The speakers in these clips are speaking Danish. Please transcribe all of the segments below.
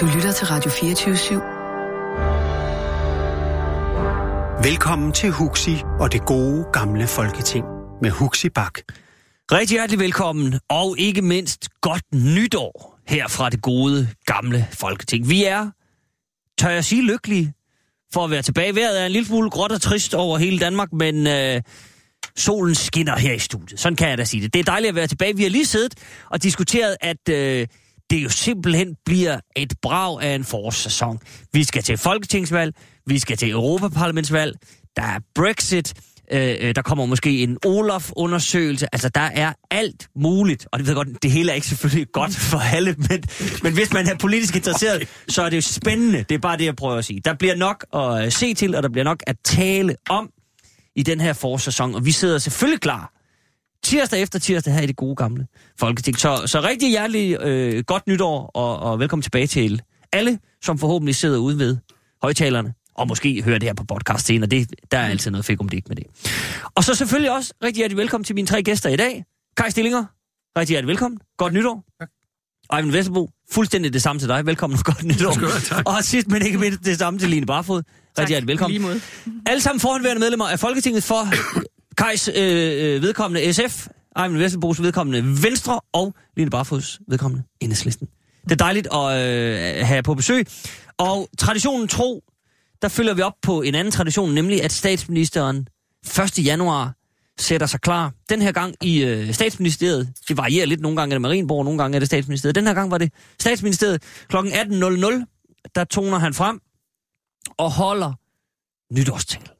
Du lytter til Radio 24 /7. Velkommen til Huxi og det gode gamle folketing med Huxi Bak. Rigtig hjertelig velkommen, og ikke mindst godt nytår her fra det gode gamle folketing. Vi er, tør jeg sige, lykkelige for at være tilbage. Vejret er en lille smule gråt og trist over hele Danmark, men øh, solen skinner her i studiet. Sådan kan jeg da sige det. Det er dejligt at være tilbage. Vi har lige siddet og diskuteret, at øh, det jo simpelthen bliver et brag af en forårssæson. Vi skal til folketingsvalg, vi skal til Europaparlamentsvalg, der er Brexit, øh, øh der kommer måske en Olaf-undersøgelse. Altså, der er alt muligt. Og det ved godt, det hele er ikke selvfølgelig godt for alle, men, men hvis man er politisk interesseret, okay. så er det jo spændende. Det er bare det, jeg prøver at sige. Der bliver nok at se til, og der bliver nok at tale om i den her forårssæson. Og vi sidder selvfølgelig klar tirsdag efter tirsdag her i det gode gamle Folketing. Så, så rigtig hjertelig øh, godt nytår, og, og velkommen tilbage til alle, som forhåbentlig sidder ude ved højtalerne, og måske hører det her på podcast senere. Det, der er altid noget fik om det ikke med det. Og så selvfølgelig også rigtig hjertelig velkommen til mine tre gæster i dag. Kai Stillinger, rigtig hjertelig velkommen. Godt nytår. Tak. Eivind Vesterbo, fuldstændig det samme til dig. Velkommen og godt nytår. Tak. Og sidst, men ikke mindst det samme til Line Barfod. Rigtig hjertelig velkommen. Alle sammen forhåndværende medlemmer af Folketinget for Kajs øh, øh vedkommende SF, Eivind Vesterbos vedkommende Venstre og Line Barfods vedkommende Enhedslisten. Det er dejligt at øh, have på besøg. Og traditionen tro, der følger vi op på en anden tradition, nemlig at statsministeren 1. januar sætter sig klar. Den her gang i øh, statsministeriet. Det varierer lidt. Nogle gange er det Marienborg, nogle gange er det statsministeriet. Den her gang var det statsministeriet. Kl. 18.00, der toner han frem og holder nytårstal.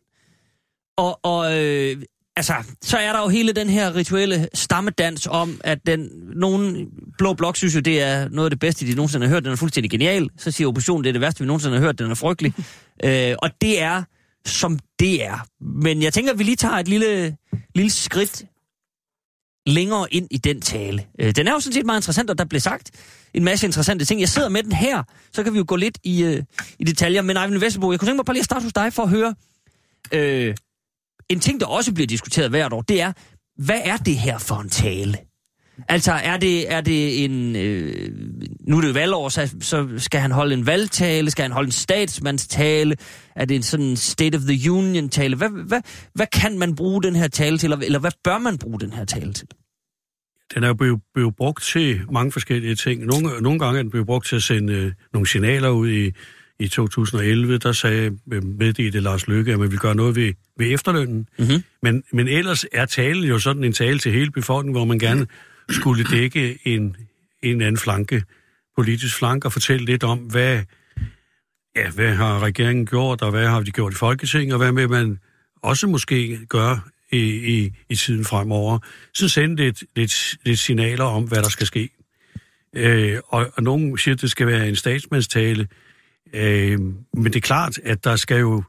Og, og øh, altså, så er der jo hele den her rituelle stammedans om, at den, nogen blå blok synes jo, det er noget af det bedste, de nogensinde har hørt. Den er fuldstændig genial. Så siger oppositionen, det er det værste, vi nogensinde har hørt. Den er frygtelig. øh, og det er, som det er. Men jeg tænker, at vi lige tager et lille, lille skridt længere ind i den tale. Øh, den er jo sådan set meget interessant, og der blev sagt en masse interessante ting. Jeg sidder med den her, så kan vi jo gå lidt i, øh, i detaljer. Men Eivind Vesterbo, jeg kunne tænke mig bare lige at starte hos dig for at høre... Øh, en ting, der også bliver diskuteret hvert år, det er, hvad er det her for en tale? Altså, er det, er det en... Øh, nu er det jo valgår, så, så skal han holde en valgtale, skal han holde en statsmandstale, er det en sådan State of the Union-tale? Hvad, hvad, hvad kan man bruge den her tale til, eller, eller hvad bør man bruge den her tale til? Den er jo blevet, blevet brugt til mange forskellige ting. Nogle, nogle gange er den blevet brugt til at sende øh, nogle signaler ud i, i 2011, der sagde øh, meddelte Lars Løkke, at man vil gøre noget ved, ved efterlønnen. Mm-hmm. Men, men ellers er talen jo sådan en tale til hele befolkningen, hvor man gerne skulle dække en, en anden flanke, politisk flanke, og fortælle lidt om, hvad, ja, hvad har regeringen gjort, og hvad har de gjort i Folketinget, og hvad vil man også måske gøre i, i, i tiden fremover. Så sende lidt, lidt, lidt signaler om, hvad der skal ske. Øh, og, og nogen siger, at det skal være en statsmandstale, Øh, men det er klart, at der skal jo,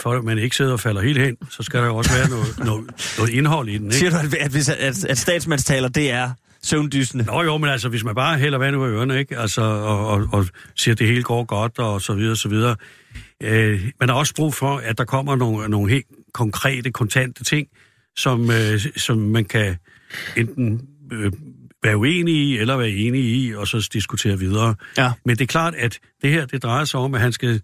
for at man ikke sidder og falder helt hen, så skal der jo også være noget, noget, noget indhold i den. Ikke? Siger du, at, hvis, at, at statsmandstaler, det er søvndysende? Nå jo, men altså, hvis man bare hælder vand ud af ørerne, ikke? Altså, og, og, og siger, at det hele går godt, og så videre, så videre. Øh, man har også brug for, at der kommer nogle, nogle helt konkrete, kontante ting, som, øh, som man kan enten øh, være uenige i, eller være enige i, og så diskutere videre. Ja. Men det er klart, at det her, det drejer sig om, at han skal...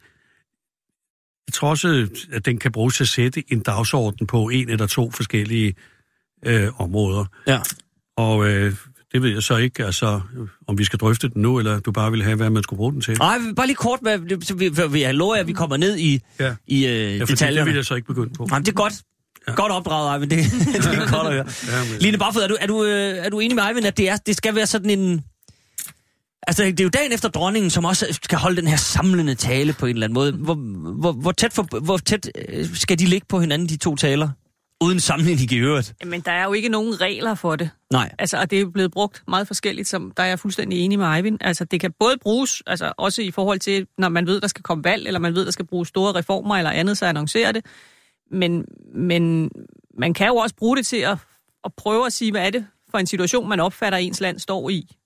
Også, at den kan bruges til at sætte en dagsorden på en eller to forskellige øh, områder. Ja. Og øh, det ved jeg så ikke, altså, om vi skal drøfte den nu, eller du bare vil have, hvad man skulle bruge den til. Nej, bare lige kort, hvad, så vi, vi, jeg lover, at vi kommer ned i, Ja. i øh, Ja, for det detaljerne. vil jeg så ikke begynde på. Jamen, det er godt. Ja. Godt opdraget, Eivind. Det, det er godt at høre. Ja, Line Barfod, er du, er, du, øh, er du enig med Eivind, at det, er, det skal være sådan en... Altså, det er jo dagen efter dronningen, som også skal holde den her samlende tale på en eller anden måde. Hvor, hvor, hvor, tæt, for, hvor tæt øh, skal de ligge på hinanden, de to taler? uden sammenligning i øvrigt. Men der er jo ikke nogen regler for det. Nej. Altså, og det er blevet brugt meget forskelligt, som der er jeg fuldstændig enig med Eivind. Altså, det kan både bruges, altså også i forhold til, når man ved, der skal komme valg, eller man ved, der skal bruges store reformer eller andet, så annoncerer det. Men, men man kan jo også bruge det til at, at prøve at sige, hvad er det for en situation, man opfatter, ens land står i.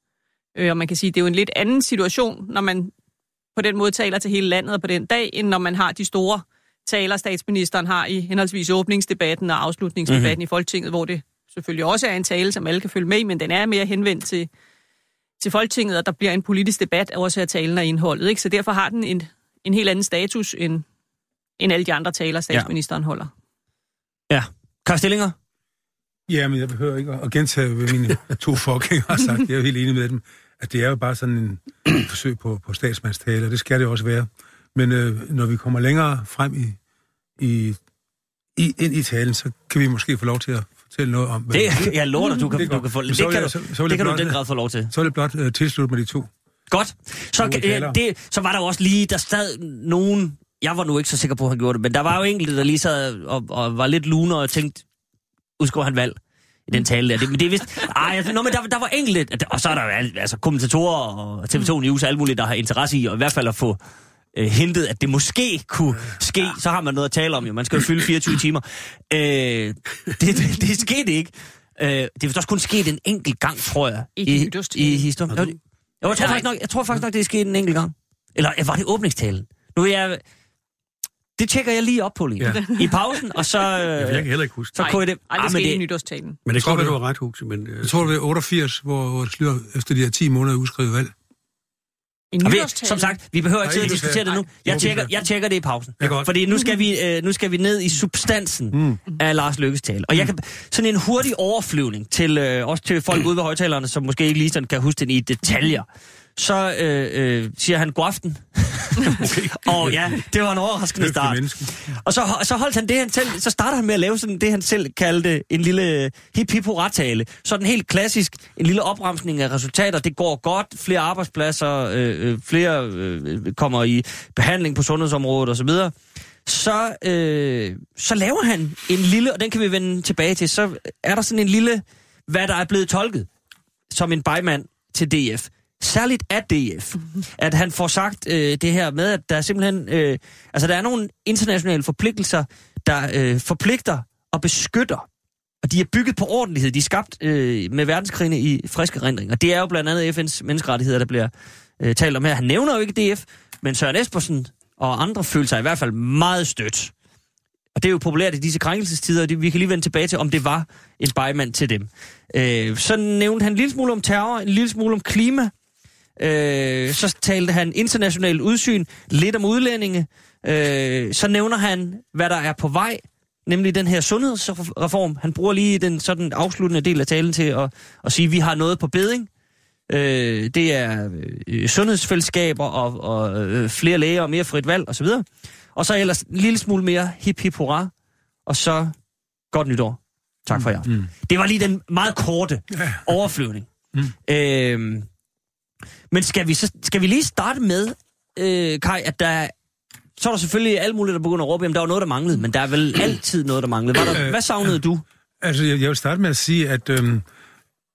Øh, og man kan sige, det er jo en lidt anden situation, når man på den måde taler til hele landet på den dag, end når man har de store taler, statsministeren har i henholdsvis åbningsdebatten og afslutningsdebatten mm-hmm. i Folketinget, hvor det selvfølgelig også er en tale, som alle kan følge med men den er mere henvendt til, til Folketinget, og der bliver en politisk debat også af talen og indholdet. Ikke? Så derfor har den en, en helt anden status, end, end alle de andre taler, statsministeren ja. holder. Ja. Karl Stillinger? Ja, men jeg behøver ikke at gentage, hvad mine to forgængere har sagt. Jeg er helt enig med dem, at det er jo bare sådan en, forsøg på, på statsmandstale, og det skal det også være. Men øh, når vi kommer længere frem i, i, i, ind i talen, så kan vi måske få lov til at fortælle noget om... Hvad Det, jeg lover dig, du kan, Det du kan få, det, så kan jeg- du, så- så det kan du blot den have- grad få lov til. Så vil jeg blot øh, tilslutte mig de to. Godt. Så, øh, det, så var der jo også lige, der sad nogen, jeg var nu ikke så sikker på, at han gjorde det, men der var jo enkelte, der lige sad og, og var lidt luner og tænkte, udskriver han valg i den tale der. Det, men det er vist... Ej, altså, nå, men der, der var enkelte, og så er der altså, kommentatorer og TV2 News og alt muligt, der har interesse i, og i hvert fald at få øh, hentet, at det måske kunne ske, så har man noget at tale om jo. Man skal jo fylde 24 timer. Øh, det, det, det skete ikke. Øh, det er vist også kun sket en enkelt gang, tror jeg, I i, i historien. Jo, jo, jeg tror, faktisk nok, jeg tror faktisk nok, det er sket en enkelt gang. Eller var det åbningstalen? Nu er jeg... Det tjekker jeg lige op på lige. Ja. I pausen, og så... Jeg Øh, kan heller ikke huske så det. kunne jeg det... Ej, Ah, det men skete i nytårstalen. Men det tror, at det- du har ret, Huxi, men... øh, Jeg tror, det er 88, hvor, hvor det slutter efter de her 10 måneder udskrevet valg. I Og vi, som sagt, vi behøver ikke sidde og ikke diskutere det nu. Jeg tjekker, jeg tjekker det i pausen. Det godt. Fordi nu skal vi, øh, nu skal vi ned i substansen mm. af Lars Lykkes tale. Og jeg kan, sådan en hurtig overflyvning til, øh, også til folk ude ved højtalerne, som måske ikke lige sådan kan huske den i detaljer. Så øh, øh, siger han god aften. Okay. Og ja, det var en overraskende start. Og så, så holdt han det, han selv, så starter han med at lave sådan det, han selv kaldte en lille hip hip tale Sådan helt klassisk, en lille opremsning af resultater. Det går godt, flere arbejdspladser, øh, øh, flere øh, kommer i behandling på sundhedsområdet osv. Så, øh, så laver han en lille, og den kan vi vende tilbage til, så er der sådan en lille, hvad der er blevet tolket som en bejmand til DF. Særligt af DF. At han får sagt øh, det her med, at der er simpelthen... Øh, altså, der er nogle internationale forpligtelser, der øh, forpligter og beskytter. Og de er bygget på ordentlighed. De er skabt øh, med verdenskrigene i friske erindring. Og det er jo blandt andet FN's menneskerettigheder, der bliver øh, talt om her. Han nævner jo ikke DF, men Søren Espersen og andre føler sig i hvert fald meget stødt. Og det er jo populært i disse krænkelsestider, og det, vi kan lige vende tilbage til, om det var en bejmand til dem. Øh, så nævnte han en lille smule om terror, en lille smule om klima. Øh, så talte han internationalt udsyn, lidt om udlændinge. Øh, så nævner han, hvad der er på vej, nemlig den her sundhedsreform. Han bruger lige den sådan afsluttende del af talen til at, at sige, at vi har noget på beding. Øh, det er øh, sundhedsfællesskaber og, og øh, flere læger og mere frit valg osv. Og så ellers en lille smule mere hip hip hurra, og så godt nytår. Tak for jer. Mm. Det var lige den meget korte overflyvning. Mm. Øhm, men skal vi, så, skal vi lige starte med, øh, Kai, at der så er der selvfølgelig alt muligt, der begynder at råbe, jamen der var noget, der manglede, men der er vel altid noget, der manglede. Var der, hvad savnede du? Altså, jeg, jeg vil starte med at sige, at øhm,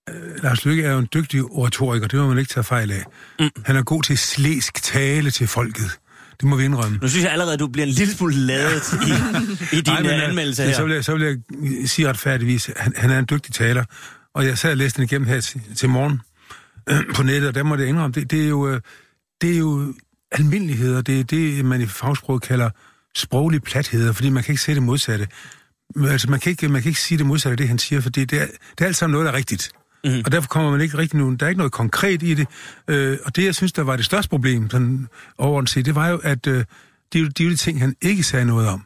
øh, Lars Lykke er jo en dygtig oratoriker, det må man ikke tage fejl af. Mm. Han er god til slæsk tale til folket. Det må vi indrømme. Nu synes jeg allerede, at du bliver en lille smule ladet i, i din Ej, men, øh, anmeldelse men her. Så vil, jeg, så vil jeg sige retfærdigvis, at han, han er en dygtig taler. Og jeg sad og læste den igennem her til, til morgen øh, på nettet, og der må det indrømme, det, det, er jo, øh, det er jo almindeligheder. Det er det, man i fagsproget kalder sproglige platheder, fordi man kan ikke se det modsatte. Altså, man kan ikke, man kan ikke sige det modsatte af det, han siger, for det, det, er, det er alt sammen noget, der er rigtigt. Mm. Og derfor kommer man ikke rigtig nogen, der er ikke noget konkret i det. Øh, og det, jeg synes, der var det største problem, sådan overordnet set, det var jo, at øh, det er jo de, er jo de ting, han ikke sagde noget om.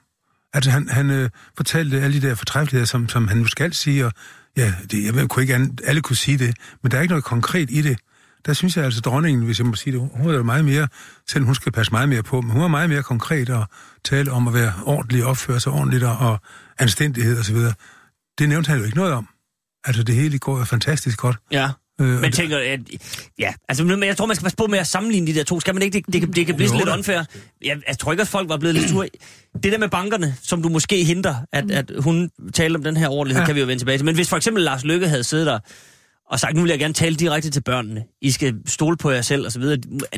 Altså, han, han øh, fortalte alle de der fortræffeligheder, som, som han nu skal sige, og ja, det, jeg ved, kunne ikke andet, alle kunne sige det, men der er ikke noget konkret i det. Der synes jeg altså, dronningen, hvis jeg må sige det, hun er meget mere, selvom hun skal passe meget mere på, men hun er meget mere konkret og tale om at være ordentlig, opføre sig ordentligt og, og anstændighed osv. Det nævnte han jo ikke noget om. Altså, det hele går jo fantastisk godt. Ja. Øh, Men tænker, at, ja, altså, men jeg tror, man skal passe på med at sammenligne de der to. Skal man ikke? Det, det, kan, det kan blive Jo lidt unfair. Jeg, jeg tror ikke, at folk var blevet lidt sure. Det der med bankerne, som du måske hindrer, at, at hun talte om den her ordentlighed, ja. Ja. kan vi jo vende tilbage til. Men hvis for eksempel Lars Løkke havde siddet der og sagt, nu vil jeg gerne tale direkte til børnene. I skal stole på jer selv, og så videre.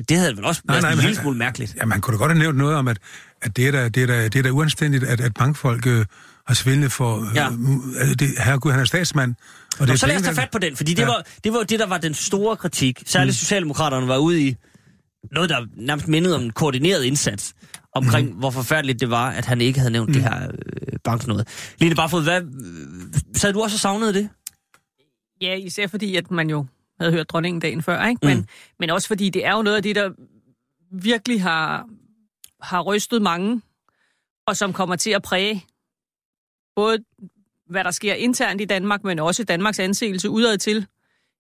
Det havde vel også Nej, været nej, en lille smule mærkeligt. Ja, man kunne da godt have nævnt noget om, at, at det, er da, det, er da, det er da uanstændigt, at, at bankfolk øh, har svindlet for... Ja. Øh, øh, det, herregud, han er statsmand. Og Nå, det så lad os tage fat på den, fordi det, Ja. var, det var det, der var den store kritik. Særligt mm. Socialdemokraterne var ude i noget, der nærmest mindede om en koordineret indsats omkring, mm. hvor forfærdeligt det var, at han ikke havde nævnt mm. det her øh, banknået. Line Barfod, hvad, sad du også og savnede det? Ja, især fordi, at man jo havde hørt dronningen dagen før, ikke? Men, Mm. mm. men også fordi, det er jo noget af det, der virkelig har, har rystet mange, og som kommer til at præge både, hvad der sker internt i Danmark, men også Danmarks anseelse udad til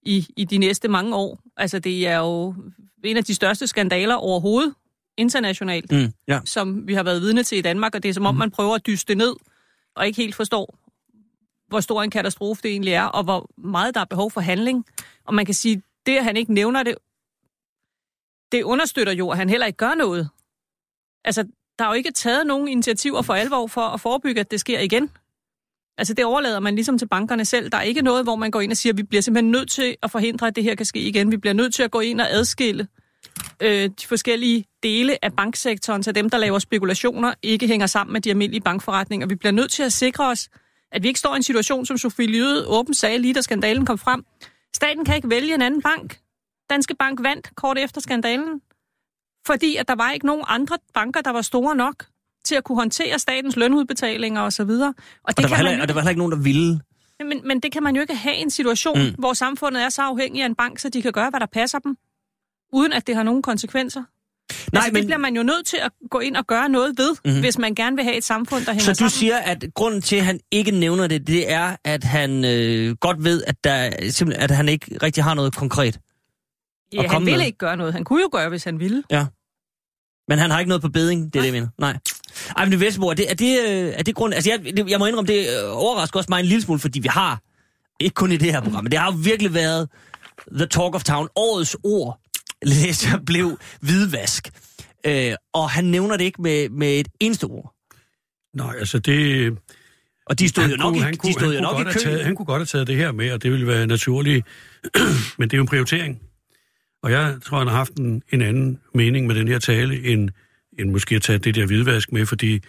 i, i de næste mange år. Altså, det er jo en af de største skandaler overhovedet internationalt, mm. Mm. Ja. som vi har været vidne til i Danmark, og det er som om, man prøver at dyste ned, og ikke helt forstår, hvor stor en katastrofe det egentlig er, og hvor meget der er behov for handling. Og man kan sige, det at han ikke nævner det, det understøtter jo, at han heller ikke gør noget. Altså, der er jo ikke taget nogen initiativer for alvor for at forebygge, at det sker igen. Altså, det overlader man ligesom til bankerne selv. Der er ikke noget, hvor man går ind og siger, at vi bliver simpelthen nødt til at forhindre, at det her kan ske igen. Vi bliver nødt til at gå ind og adskille øh, de forskellige dele af banksektoren, så dem, der laver spekulationer, ikke hænger sammen med de almindelige bankforretninger. Vi bliver nødt til at sikre os, at vi ikke står i en situation, som Sofie Lyde åbent sagde lige da skandalen kom frem. Staten kan ikke vælge en anden bank. Danske Bank vandt kort efter skandalen, fordi at der var ikke nogen andre banker, der var store nok til at kunne håndtere statens lønudbetalinger osv. Og, og, Og, det der var kan heller, man jo og der var heller ikke nogen, der ville. men, men det kan man jo ikke have i en situation, Mm. hvor samfundet er så afhængig af en bank, så de kan gøre, hvad der passer dem, uden at det har nogen konsekvenser. Nej, altså, men, det bliver man jo nødt til at gå ind og gøre noget ved, Mhm. mm. hvis man gerne vil have et samfund, der hænger så du sammen. siger, at grunden til, at han ikke nævner det, det er, at han øh, godt ved, at, der, simpelthen, at han ikke rigtig har noget konkret. ja, han ville med. ikke gøre noget. Han kunne jo gøre, hvis han ville. Men han har ikke noget på beding, det er det, jeg mener. Nej. Ej, men det Vestbo, er det, er det, øh, er det grund... Altså, jeg, det, jeg må indrømme, det øh, overrasker også mig en lille smule, fordi vi har, ikke kun i det her program, men det har jo virkelig været The Talk of Town, årets ord, læste jeg, blev hvidvask. Øh, og han nævner det ikke med, med et eneste ord. Nej, altså det... Og de stod jo nok, i, han de stod jo han nok kunne i kø. taget, Han kunne godt have taget det her med, og det ville være naturligt. Men det er jo en prioritering. Og jeg tror, han har haft en, en anden mening med den her tale, end, end måske at tage det der hvidvask med, fordi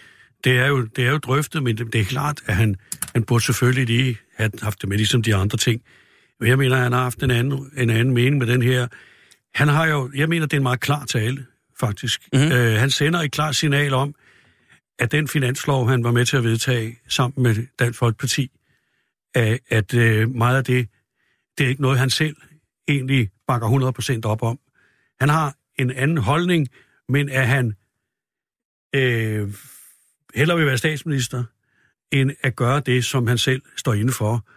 det er jo, det er jo drøftet, men det, det er klart, at han, han burde selvfølgelig lige have haft det med, ligesom de andre ting. Men jeg mener, at han har haft en anden, en anden mening med den her. Han har jo, jeg mener, det er en meget klar tale, faktisk. Mhm. Mm-hmm. Øh, han sender et klart signal om, at den finanslov, han var med til at vedtage sammen med Dansk Folkeparti, at, at øh, meget af det, det er ikke noget, han selv egentlig bakker 100% op om. Han har en anden holdning, men at han øh, hellere vil være statsminister, end at gøre det, som han selv står inde for.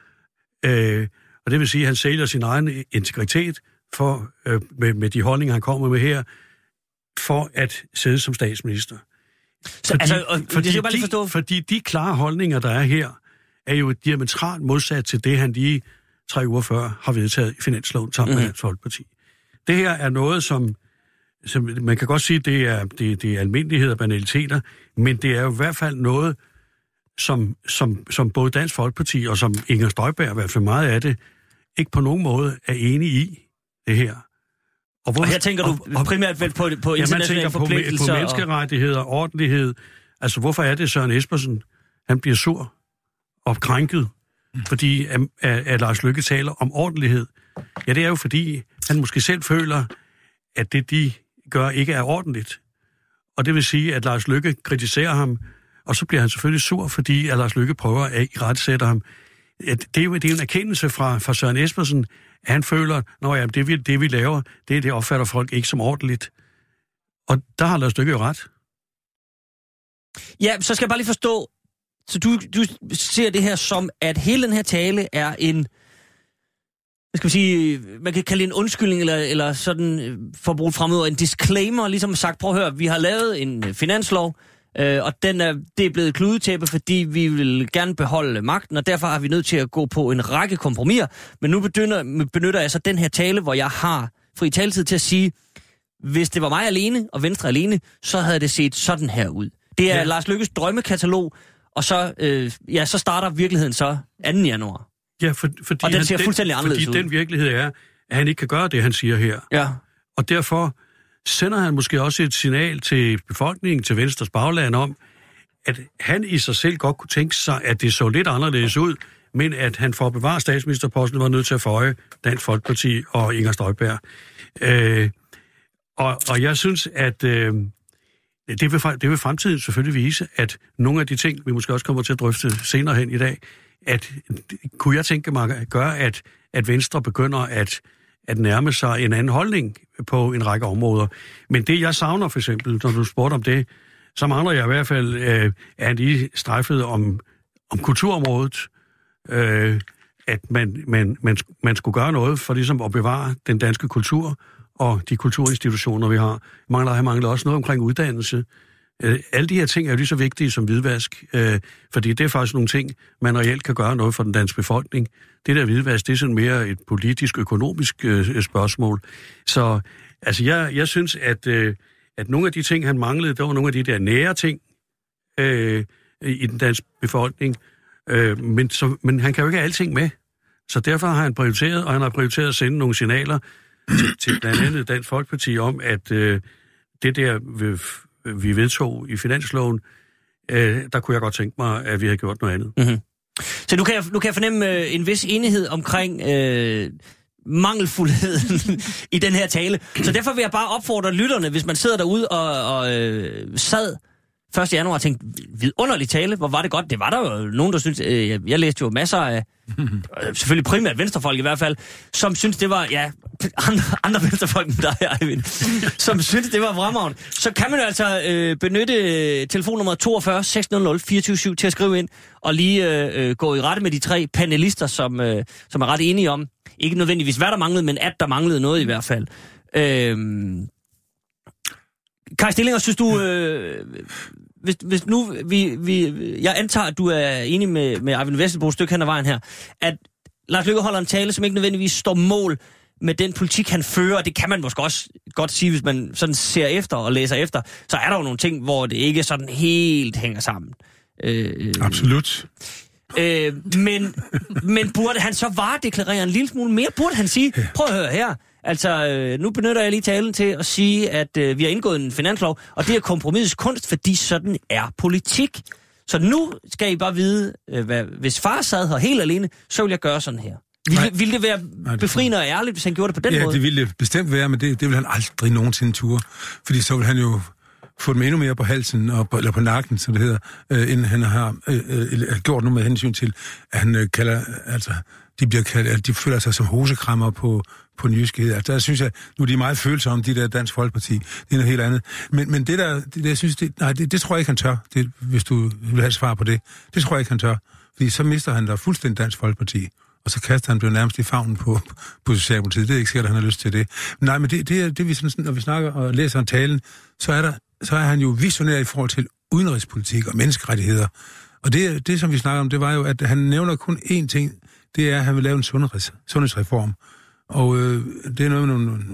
Øh, og det vil sige, at han sælger sin egen integritet for, øh, med, med de holdninger, han kommer med her, for at sidde som statsminister. Så, altså, og, fordi, jeg bare lige forstå. De, fordi de klare holdninger, der er her, er jo diametralt modsat til det, han lige tre uger før har vedtaget i finansloven sammen mm-hmm. med Mhm. Dansk Folkeparti. Det her er noget, som, som man kan godt sige, det er, det, det er almindelighed og banaliteter, men det er jo i hvert fald noget, som, som, som både Dansk Folkeparti og som Inger Støjberg, i hvert fald meget af det, ikke på nogen måde er enige i det her. hvor, Og her tænker du primært vel på, på Ja, internationale tænker på, på forpligtelser. og- menneskerettigheder, ordentlighed. Altså, hvorfor er det Søren Espersen, han bliver sur og krænket, fordi at, at, at Lars Lykke taler om ordentlighed? Ja, det er jo fordi, han måske selv føler, at det, de gør, ikke er ordentligt. Og det vil sige, at Lars Lykke kritiserer ham, og så bliver han selvfølgelig sur, fordi at Lars Lykke prøver at i ham. Det er, jo, det er en erkendelse fra, fra Søren Espersen, at han føler, at det vi, det, vi laver, det, det opfatter folk ikke som ordentligt. Og der har Lars Lykke jo ret. Ja, så skal jeg bare lige forstå, så du, du ser det her som, at hele den her tale er en, skal man sige, man kan kalde det en undskyldning, eller, eller sådan, øh, for at bruge fremmedord, en disclaimer, ligesom sagt, prøv at høre, vi har lavet en øh, finanslov, Øh, og den er, det er blevet kludetæppe, fordi vi vil gerne beholde magten, og derfor er vi nødt til at gå på en række kompromiser. Men nu benytter, benytter jeg så den her tale, hvor jeg har fri taletid til at sige, hvis det var mig alene og Venstre alene, så havde det set sådan her ud. Det er. Ja. Lars Lykkes drømmekatalog, og så, øh, ja, så starter virkeligheden så 2. januar. Ja, for, fordi Og den han- ser fuldstændig anderledes Fordi ud. den virkelighed er, at han ikke kan gøre det, han siger her. Ja. Og derfor sender han måske også et signal til befolkningen, til Venstres bagland om, at han i sig selv godt kunne tænke sig, at det så lidt anderledes ud, men at han for at bevare statsministerposten var nødt til at føje Dansk Folkeparti og Inger Støjberg. Øh, og, og jeg synes, at øh, det, vil, det vil fremtiden selvfølgelig vise, at nogle af de ting, vi måske også kommer til at drøfte senere hen i dag, at kunne jeg tænke mig at gøre, at, at Venstre begynder at, at nærme sig en anden holdning på en række områder. Men det, jeg savner for eksempel, når du spurgte om det, så mangler jeg i hvert fald, øh, at I strejfede om, om kulturområdet, øh, at man, man, man, man skulle gøre noget for ligesom at bevare den danske kultur og de kulturinstitutioner, vi har. Mangler, jeg mangler også noget omkring uddannelse. Øh, alle de her ting er jo lige så vigtige som hvidvask, øh, fordi det er faktisk nogle ting, man reelt kan gøre noget for den danske befolkning. Det der hvidvask, det er sådan mere et politisk, økonomisk øh, spørgsmål. Så altså, jeg, jeg synes, at, øh, at nogle af de ting, han manglede, det var nogle af de der nære ting øh, i den danske befolkning. Øh, men, så, men han kan jo ikke have alting med. Så derfor har han prioriteret, og han har prioriteret at sende nogle signaler til, til blandt andet Dansk Folkeparti om, at øh, det der, øh, Øh, vi, vedtog i finansloven, øh, der kunne jeg godt tænke mig, at vi havde gjort noget andet. Mm-hmm. Så nu kan jeg, nu kan jeg fornemme øh, en vis enighed omkring øh, mangelfuldheden i den her tale. Så derfor vil jeg bare opfordre lytterne, hvis man sidder derude og, og øh, sad 1. januar tænkte, vidunderlig tale, hvor var det godt. Det var der jo nogen, der synes, øh, jeg, jeg læste jo masser af, øh, selvfølgelig primært venstrefolk i hvert fald, som synes det var, ja, andre, andre venstrefolk end dig, Eivind, som synes det var fremragende. Så kan man jo altså øh, benytte øh, telefonnummer 42 600 24 til at skrive ind, og lige øh, øh, gå i rette med de tre panelister, som, øh, som er ret enige om, ikke nødvendigvis hvad der manglede, men at der manglede noget i hvert fald. Øh, Kai Stillinger, synes du, øh, hvis, hvis nu vi, vi, jeg antager, at du er enig med, med Eivind Vesselbo et stykke hen ad vejen her, at Lars Løkke holder en tale, som ikke nødvendigvis står mål med den politik, han fører, det kan man måske også godt sige, hvis man sådan ser efter og læser efter, så er der jo nogle ting, hvor det ikke sådan helt hænger sammen. Øh, Absolut. Øh, men, men burde han så varedeklarere en lille smule mere? Burde han sige, prøv at høre her, altså øh, nu benytter jeg lige talen til at sige, at øh, vi har indgået en finanslov, og det er kompromisets kunst, fordi sådan er politik. Så nu skal I bare vide, øh, hvad, hvis far sad her helt alene, så vil jeg gøre sådan her. Ville, Nej. ville det være Nej, det- befriende og ærligt, hvis han gjorde det på den Ja, måde? det ville det bestemt være, men det, det vil han aldrig nogensinde ture. Fordi så vil han jo få dem endnu mere på halsen, og på, eller på nakken, som det hedder, øh, end han har øh, øh, gjort nu med hensyn til, at han øh, kalder, altså, de, bliver kaldt, altså, de føler sig som hosekrammer på, på nyskhed. Altså, der synes jeg, nu er de meget følsomme, de der Dansk Folkeparti. Det er noget helt andet. Men, men det der, det, jeg synes, det, nej, det, det tror jeg ikke, han tør, det, hvis du vil have svar på det. Det tror jeg ikke, han tør. Fordi så mister han da fuldstændig Dansk Folkeparti og så kaster han blev nærmest i favnen på, på Socialdemokratiet. Det er ikke sikkert, at han har lyst til det. Men nej, men det, det er det, vi sådan, når vi snakker og læser om talen, så er, der, så er han jo visionær i forhold til udenrigspolitik og menneskerettigheder. Og det, det, som vi snakker om, det var jo, at han nævner kun én ting, det er, at han vil lave en sundheds, sundhedsreform. Og øh, det er noget med nogle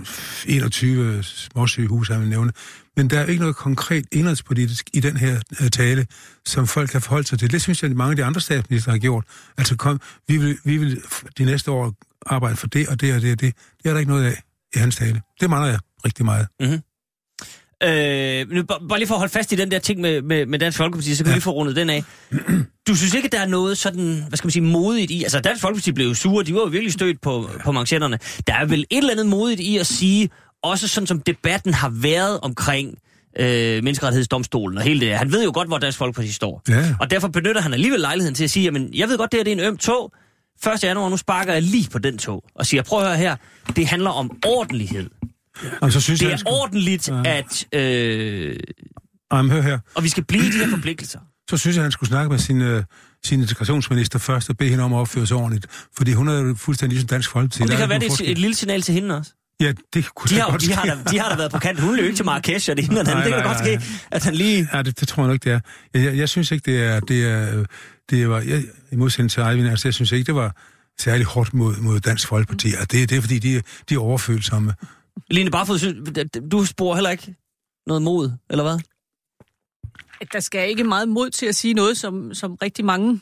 21 småsygehus, han vil nævne. Men der er ikke noget konkret indrigspolitisk i den her øh, tale, som folk kan forholde sig til. Det synes jeg, at mange af de andre statsminister har gjort. Altså kom, vi vil, vi vil de næste år arbejde for det og det og det og det. Det er der ikke noget af i hans tale. Det mangler jeg rigtig meget. Mhm. Øh, nu, bare lige for at holde fast i den der ting med, med, med Dansk Folkeparti, så kan ja. vi få rundet den af. Du synes ikke, der er noget sådan, hvad skal man sige, modigt i? Altså, Dansk Folkeparti blev jo sure, de var jo virkelig stødt på, på manchetterne. Der er vel et eller andet modigt i at sige, også sådan som debatten har været omkring øh, menneskerettighedsdomstolen og hele det. Han ved jo godt, hvor Dansk Folkeparti står. Ja. Og derfor benytter han alligevel lejligheden til at sige, jamen, jeg ved godt, det her det er en øm tog. 1. januar, nu sparker jeg lige på den tog. Og siger, prøv at høre her, det handler om ordentlighed. Og så synes Det jeg, er skulle- ordentligt, at... Øh, Jamen, hør her. og vi skal blive i de her forpligtelser. Så synes jeg, han skulle snakke med sin, øh, sin integrationsminister først og bede hende om at opføre sig ordentligt. Fordi hun er jo fuldstændig ligesom Dansk Folkeparti. Om det kan være, det er et, et lille signal til hende også. Ja, det kunne De har, godt de, har da, de har da været på kant. Hun løb ikke til Marrakesh, og det ene og det andet. Det kan nej, godt ske, at han lige... Ja, det, det tror jeg nok, det er. Jeg, jeg, jeg synes ikke, det er... Det er, det var, jeg, I modsætning til Eivind, altså, jeg synes ikke, det var særlig hårdt mod, mod Dansk Folkeparti. Og det, det er, fordi de, de er overfølsomme. Line Barfod, du spor heller ikke noget mod, eller hvad? der skal ikke meget mod til at sige noget, som, som rigtig mange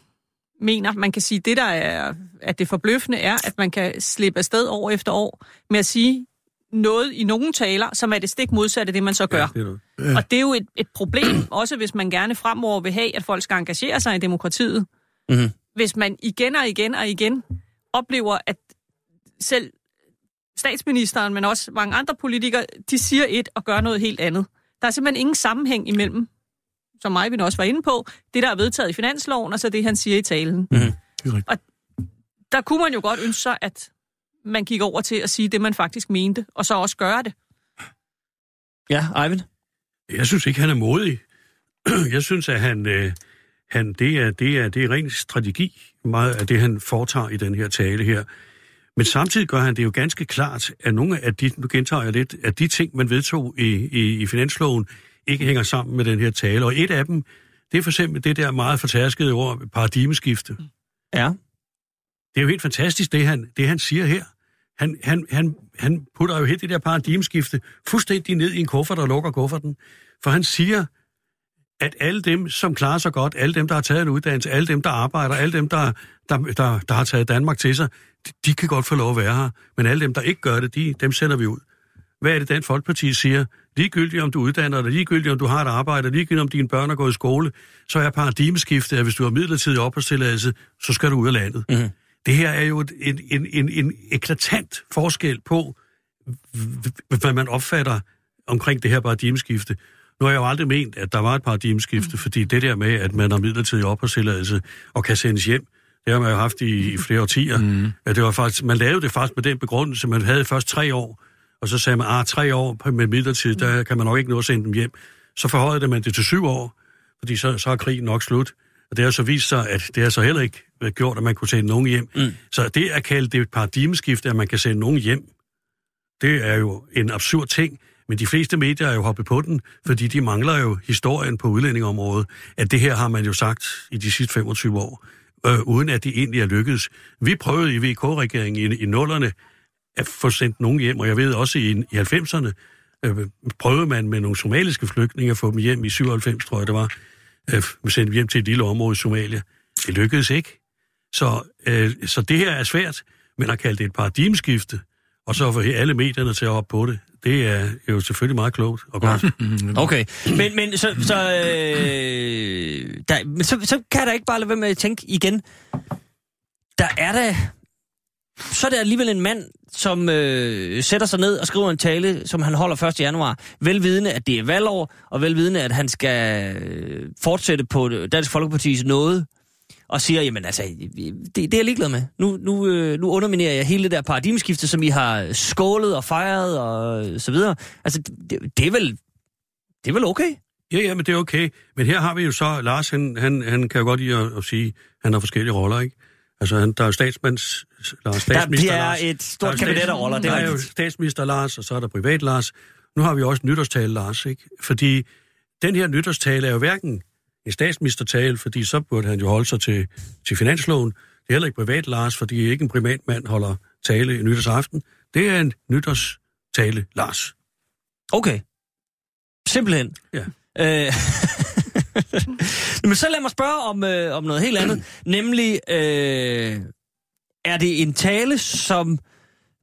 mener. Man kan sige, det der er, at det forbløffende er, at man kan slippe afsted år efter år med at sige noget i nogle taler, som er det stik modsatte af det, man så gør. Ja, det er noget. Og det er jo et, et problem, også hvis man gerne fremover vil have, at folk skal engagere sig i demokratiet. Mhm. Hvis man igen og igen og igen oplever, at selv statsministeren, men også mange andre politikere, de siger et og gør noget helt andet. Der er simpelthen ingen sammenhæng imellem, som mig vi også var inde på, det der er vedtaget i finansloven, og så det, han siger i talen. Det er rigtigt. Der kunne man jo godt ønske sig, at man gik over til at sige det, man faktisk mente, og så også gøre det. Ja, Eivind? Jeg synes ikke, han er modig. Jeg synes, at han, øh, han det, er, det, er, det er ren strategi, meget af det, han foretager i den her tale her. Men samtidig gør han det jo ganske klart, at nogle af de, nu gentager jeg lidt, at de ting, man vedtog i, i, i finansloven, ikke hænger sammen med den her tale. Og et af dem, det er for eksempel det der meget fortærskede ord, paradigmeskifte. Ja. Det er jo helt fantastisk, det han, det han siger her. Han, han, han, han putter jo helt det der paradigmeskifte fuldstændig ned i en kuffert og lukker kufferten. For han siger, at alle dem, som klarer sig godt, alle dem, der har taget en uddannelse, alle dem, der arbejder, alle dem, der, der, der, der har taget Danmark til sig, de, de kan godt få lov at være her. Men alle dem, der ikke gør det, de, dem sender vi ud. Hvad er det, Dansk Folkeparti siger? Ligegyldigt om du uddanner dig, ligegyldigt om du har et arbejde, ligegyldigt om dine børn er gået i skole, så er paradigmeskiftet, at hvis du har midlertidig opholdstilladelse, så skal du ud af landet. Mhm. Det her er jo et- en, en, en, en eklatant forskel på, hvad man opfatter omkring det her paradigmeskifte. Nu har jeg jo aldrig ment, at der var et paradigmeskifte, fordi det der med, at man har midlertidig opholdstilladelse og kan sendes hjem, det har man jo haft i, i flere årtier. Mm. Det var faktisk, man lavede det faktisk med den begrundelse, man havde først tre år, og så sagde man, ah, tre år med midlertid, der kan man nok ikke nå at sende dem hjem. Så forhøjede man det til syv år, fordi så, så er krigen nok slut. Og det har så vist sig, at det har så heller ikke gjort, at man kunne sende nogen hjem. Mm. Så det at kalde det et paradigmeskifte, at man kan sende nogen hjem, det er jo en absurd ting. Men de fleste medier er jo hoppet på den, fordi de mangler jo historien på udlændingområdet, at det her har man jo sagt i de sidste 25 år, øh, uden at det egentlig er lykkedes. Vi prøvede i VK-regeringen i, i nullerne at få sendt nogen hjem, og jeg ved også i, i 90'erne øh, prøvede man med nogle somaliske flygtninge at få dem hjem i 97, tror jeg det var, øh, sendt hjem til et lille område i Somalia. Det lykkedes ikke. Så, øh, så det her er svært, men at kalde det et paradigmeskifte, og så få alle medierne til at op på det, det er jo selvfølgelig meget klogt og godt. Okay, men, men, så, så, øh, der, men så, så kan der ikke bare lade være med at tænke igen, der er der, så er der alligevel en mand, som øh, sætter sig ned og skriver en tale, som han holder 1. januar, velvidende, at det er valgår, og velvidende, at han skal øh, fortsætte på Dansk Folkepartis nåde, og siger, jamen altså, det, det er jeg ligeglad med. Nu, nu, øh, nu underminerer jeg hele det der paradigmeskifte, som I har skålet og fejret og så videre. Altså, det, det er vel, det er vel okay? Ja, ja, men det er okay. Men her har vi jo så, Lars, han, han, han kan jo godt lide at, at sige, at han har forskellige roller, ikke? Altså, han, der er jo statsmands... Lars, Der, statsminister det er Lars. et stort Der er kabinet af roller, det Der er er jo statsminister Lars, og så er der privat Lars. Nu har vi også nytårstale Lars, ikke? Fordi den her nytårstale er jo hverken en statsministertale, fordi så burde han jo holde sig til, til finansloven. Det er heller ikke privat Lars, fordi ikke en privat mand holder tale i nytårsaften. Det er en nytårstale Lars. Okay. Simpelthen. Ja. Øh, Men så lad mig spørge om, øh, om noget helt andet. Nemlig, øh, er det en tale, som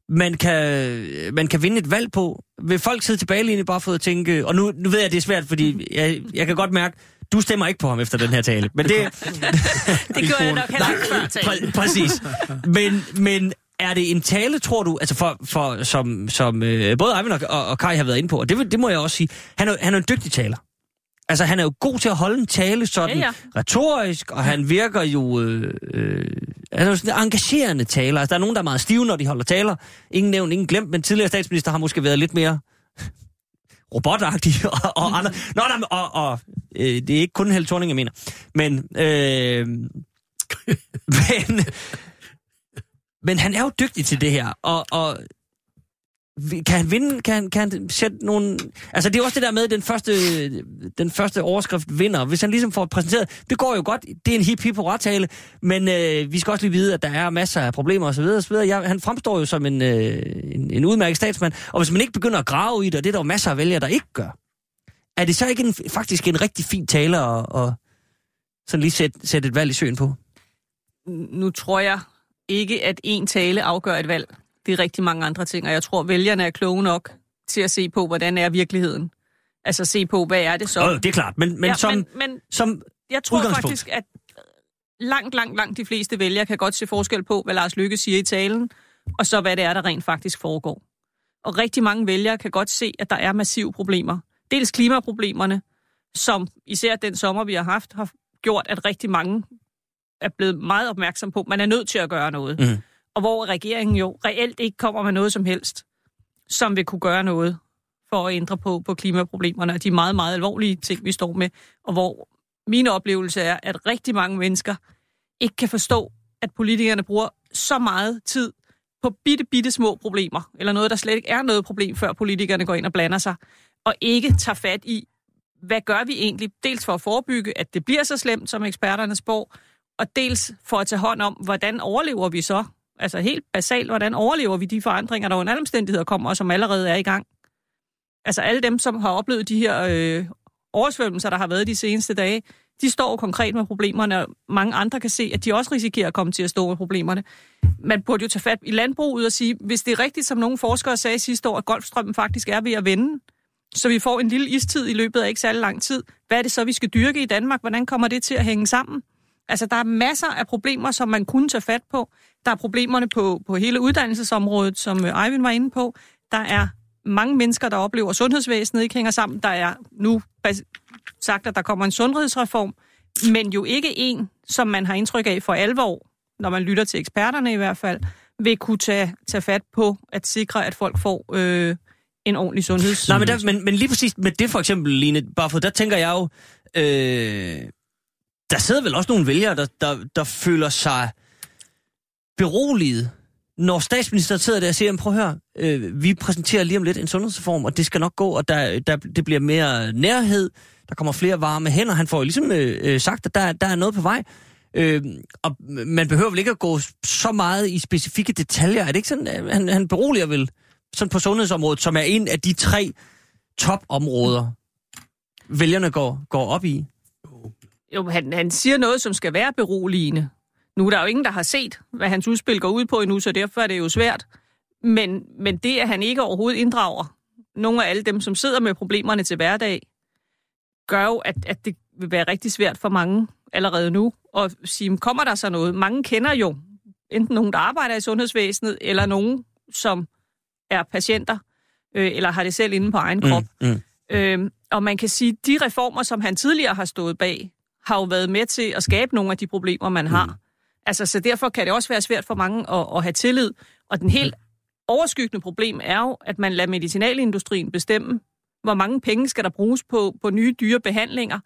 man kan, man kan vinde et valg på? Vil folk sidde tilbage lige bare for at tænke... Og nu, nu ved jeg, at det er svært, fordi jeg, jeg kan godt mærke, du stemmer ikke på ham efter den her tale. Men det, Det gjorde jeg nok heller ikke før talen. Præ- præcis. Men, men er det en tale, tror du, altså for, for, som, som øh, både Eivind og, og, og Kai har været inde på, og det, det må jeg også sige, han er, han er en dygtig taler. Altså, han er jo god til at holde en tale sådan Ja, ja, ja. ja. retorisk, og han virker jo... Øh, øh, han er jo sådan en engagerende taler. Altså, der er nogen, der er meget stive, når de holder taler. Ingen nævnt, ingen glemt, men tidligere statsminister har måske været lidt mere robotagtig og, og andre. Nå, nej, og, og øh, det er ikke kun Helle Thorning, jeg mener. Men, øh, men, men han er jo dygtig til det her, og, og kan han vinde? Kan han, kan han sætte nogle... Altså, det er også det der med, den første, den første overskrift vinder. Hvis han ligesom får præsenteret... Det går jo godt. Det er en hip hip tale men øh, vi skal også lige vide, at der er masser af problemer osv. osv. Jeg, han fremstår jo som en, øh, en, en udmærket statsmand. Og hvis man ikke begynder at grave i det, og det er der jo masser af vælgere, der ikke gør, er det så ikke en, faktisk en rigtig fin tale at, at sådan lige sætte, sætte et valg i søen på? nu tror jeg ikke, at en tale afgør et valg. Det er rigtig mange andre ting, og jeg tror, vælgerne er kloge nok til at se på, hvordan er virkeligheden. Altså se på, hvad er det så? Så... Det er klart, men, men, ja, som, men, men som jeg tror faktisk, at langt, langt, langt de fleste vælgere kan godt se forskel på, hvad Lars Lykke siger i talen, og så hvad det er, der rent faktisk foregår. Og rigtig mange vælgere kan godt se, at der er massive problemer. Dels klimaproblemerne, som især den sommer, vi har haft, har gjort, at rigtig mange er blevet meget opmærksom på, at man er nødt til at gøre noget. Mhm. Og hvor regeringen jo reelt ikke kommer med noget som helst, som vil kunne gøre noget for at ændre på, på klimaproblemerne og de meget, meget alvorlige ting, vi står med. Og hvor min oplevelse er, at rigtig mange mennesker ikke kan forstå, at politikerne bruger så meget tid på bitte, bitte små problemer, eller noget, der slet ikke er noget problem, før politikerne går ind og blander sig, og ikke tager fat i, hvad gør vi egentlig, dels for at forebygge, at det bliver så slemt, som eksperterne spår, og dels for at tage hånd om, hvordan overlever vi så? Altså helt basalt, hvordan overlever vi de forandringer, der under alle omstændigheder kommer, og som allerede er i gang? Altså alle dem, som har oplevet de her øh, oversvømmelser, der har været de seneste dage, de står konkret med problemerne, og mange andre kan se, at de også risikerer at komme til at stå med problemerne. Man burde jo tage fat i landbruget og sige, hvis det er rigtigt, som nogle forskere sagde sidste år, at Golfstrømmen faktisk er ved at vende, så vi får en lille istid i løbet af ikke særlig lang tid. Hvad er det så, vi skal dyrke i Danmark? Hvordan kommer det til at hænge sammen? Altså, der er masser af problemer, som man kunne tage fat på. Der er problemerne på, på hele uddannelsesområdet, som øh, Eivind var inde på. Der er mange mennesker, der oplever, at sundhedsvæsenet ikke hænger sammen. Der er nu sagt, at der kommer en sundhedsreform, men jo ikke en, som man har indtryk af for alvor, når man lytter til eksperterne i hvert fald, vil kunne tage, tage fat på at sikre, at folk får øh, en ordentlig sundheds... Nej, men, der, men, men lige præcis med det for eksempel, Line, bare der tænker jeg jo, øh, der sidder vel også nogle vælgere, der, der, der føler sig beroliget, når statsministeren sidder der og siger, prøv at høre, øh, vi præsenterer lige om lidt en sundhedsreform, og det skal nok gå, og der, der, det bliver mere nærhed, der kommer flere varme hænder. Han får jo ligesom øh, øh, sagt, at der, der er noget på vej. Øh, og man behøver vel ikke at gå så meget i specifikke detaljer. Er det ikke sådan, at han, han beroliger vel sådan på sundhedsområdet, som er en af de tre topområder, vælgerne går, går op i? Jo, han, han siger noget, som skal være beroligende. Nu er der jo ingen, der har set, hvad hans udspil går ud på endnu, så derfor er det jo svært. Men, men det, at han ikke overhovedet inddrager nogle af alle dem, som sidder med problemerne til hverdag, gør jo, at, at det vil være rigtig svært for mange allerede nu at sige, kommer der så noget? Mange kender jo enten nogen, der arbejder i sundhedsvæsenet, eller nogen, som er patienter, øh, eller har det selv inde på egen krop. Mm, mm. Øhm, og man kan sige, de reformer, som han tidligere har stået bag, har jo været med til at skabe nogle af de problemer, man har. Altså, så derfor kan det også være svært for mange at, at have tillid. Og den helt overskyggende problem er jo, at man lader medicinalindustrien bestemme, hvor mange penge skal der bruges på, på nye dyre behandlinger,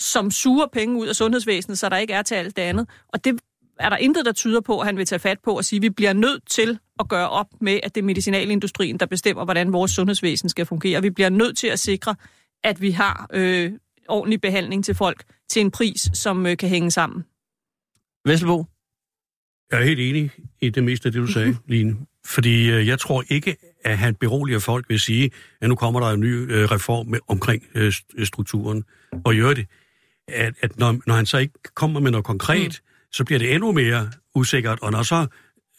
som suger penge ud af sundhedsvæsenet, så der ikke er til alt det andet. Og det er der intet, der tyder på, at han vil tage fat på og sige, at vi bliver nødt til at gøre op med, at det er medicinalindustrien, der bestemmer, hvordan vores sundhedsvæsen skal fungere. Vi bliver nødt til at sikre, at vi har øh, ordentlig behandling til folk til en pris, som øh, kan hænge sammen. Vesselbo? Jeg er helt enig i det meste af det, du sagde, Line. Fordi øh, jeg tror ikke, at han beroliger folk ved at sige, at nu kommer der en ny øh, reform med, omkring øh, st- strukturen. Og gør det, at, at når, når han så ikke kommer med noget konkret, mm. så bliver det endnu mere usikkert. Og når så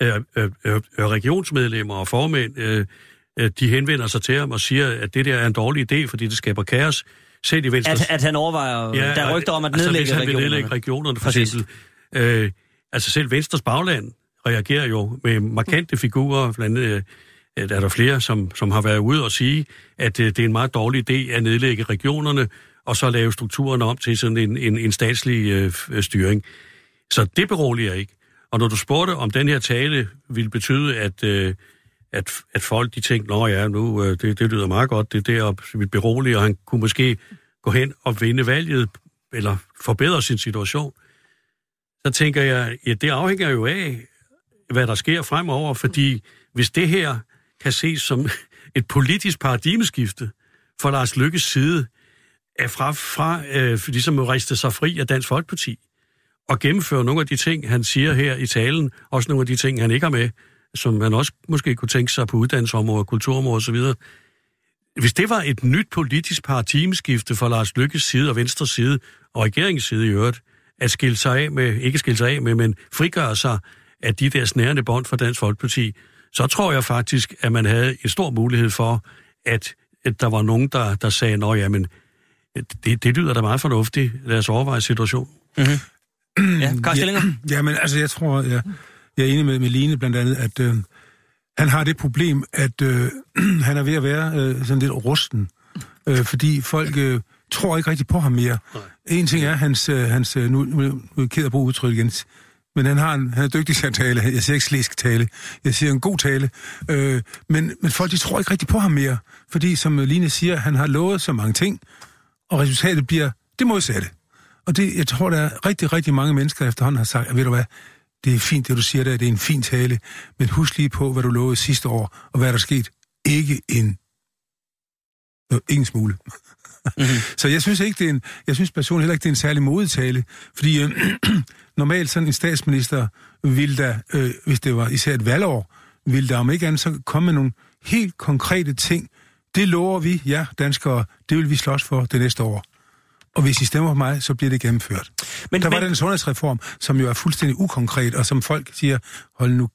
øh, øh, øh, regionsmedlemmer og formænd, øh, øh, de henvender sig til ham og siger, at det der er en dårlig idé, fordi det skaber kaos, selv i Venstre... At, at han overvejer, ja, der er rygter om at altså, nedlægge hvis han vil regionerne. nedlægge regionerne, for Præcis. eksempel. Øh, altså selv Venstres bagland reagerer jo med markante figurer, blandt andet øh, er der flere, som, som har været ude og sige, at øh, det er en meget dårlig idé at nedlægge regionerne, og så lave strukturerne om til sådan en, en, en statslig øh, f- styring. Så det beroliger ikke. Og når du spurgte, om den her tale ville betyde, at, øh, at, at folk de tænkte, nå ja, nu, øh, det, det lyder meget godt, det der, og vi beroliger, og han kunne måske gå hen og vinde valget, eller forbedre sin situation, så tænker jeg, ja, det afhænger jo af, hvad der sker fremover, fordi hvis det her kan ses som et politisk paradigmeskifte for Lars Lykkes side, er fra, fra øh, ligesom at riste sig fri af Dansk Folkeparti og gennemføre nogle af de ting, han siger her i talen, også nogle af de ting, han ikke har med, som man også måske kunne tænke sig på uddannelsesområdet, kulturområdet osv. Hvis det var et nyt politisk paradigmeskifte for Lars Lykkes side og Venstres side, og regeringens side i øvrigt, at skille sig af med, ikke skille sig af med, men frigøre sig af de der snærende bånd for Dansk Folkeparti, så tror jeg faktisk, at man havde en stor mulighed for, at, at der var nogen, der, der sagde, nå jamen, det, det lyder da meget fornuftigt, lad os overveje situationen. Mm-hmm. ja, Karl Stillinger? Ja, jamen, altså, jeg tror, jeg, jeg er enig med, med Line blandt andet, at øh, han har det problem, at øh, han er ved at være øh, sådan lidt rusten, øh, fordi folk øh, tror ikke rigtig på ham mere. Nej. En ting er hans, øh, hans øh, nu, nu, er jeg ked at bruge udtryk igen, men han, har en, han er dygtig til at tale. Jeg siger ikke slæsk tale. Jeg siger en god tale. Øh, men, men folk, de tror ikke rigtig på ham mere. Fordi, som Line siger, han har lovet så mange ting, og resultatet bliver det modsatte. Og det, jeg tror, der er rigtig, rigtig mange mennesker efterhånden har sagt, at ved du hvad, det er fint, det du siger der, det er en fin tale, men husk lige på, hvad du lovede sidste år, og hvad der er sket. Ikke en... Øh, ingen smule. Mm-hmm. Så jeg synes ikke, det er en, jeg synes personligt heller ikke, det er en særlig modetale, fordi øh, normalt sådan en statsminister ville da, øh, hvis det var især et valgår, ville der om ikke andet så komme med nogle helt konkrete ting. Det lover vi, ja, danskere, det vil vi slås for det næste år. Og hvis I stemmer på mig, så bliver det gennemført. Men, der var men, den sundhedsreform, som jo er fuldstændig ukonkret, og som folk siger, hold nu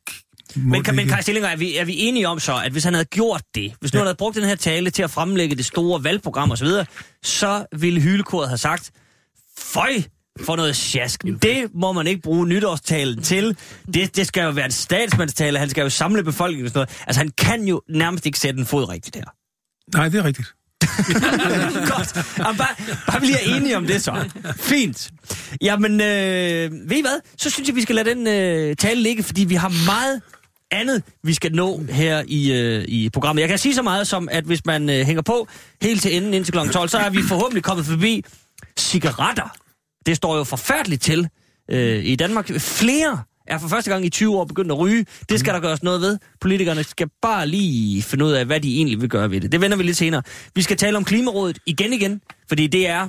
men, kan, men Kaj Stillinger, er vi, er vi enige om så, at hvis han havde gjort det, hvis nu ja. han havde brugt den her tale til at fremlægge det store valgprogram osv., så, så ville hylekoret have sagt, føj, for noget sjask. Det må man ikke bruge nytårstalen til. Det, det skal jo være en statsmandstale, han skal jo samle befolkningen og sådan noget. Altså, han kan jo nærmest ikke sætte en fod rigtigt her. Nej, det er rigtigt. Godt. Jamen, bare, bare vi lige er enige om det så. Fint. Jamen, øh, ved I hvad? Så synes jeg, vi skal lade den øh, tale ligge, fordi vi har meget andet, vi skal nå her i, øh, i programmet. Jeg kan sige så meget som, at hvis man øh, hænger på helt til enden indtil kl. 12, så er vi forhåbentlig kommet forbi cigaretter. Det står jo forfærdeligt til øh, i Danmark. Flere er for første gang i 20 år begyndt at ryge. Det skal der gøres noget ved. Politikerne skal bare lige finde ud af, hvad de egentlig vil gøre ved det. Det vender vi lidt senere. Vi skal tale om Klimarådet igen igen, fordi det er...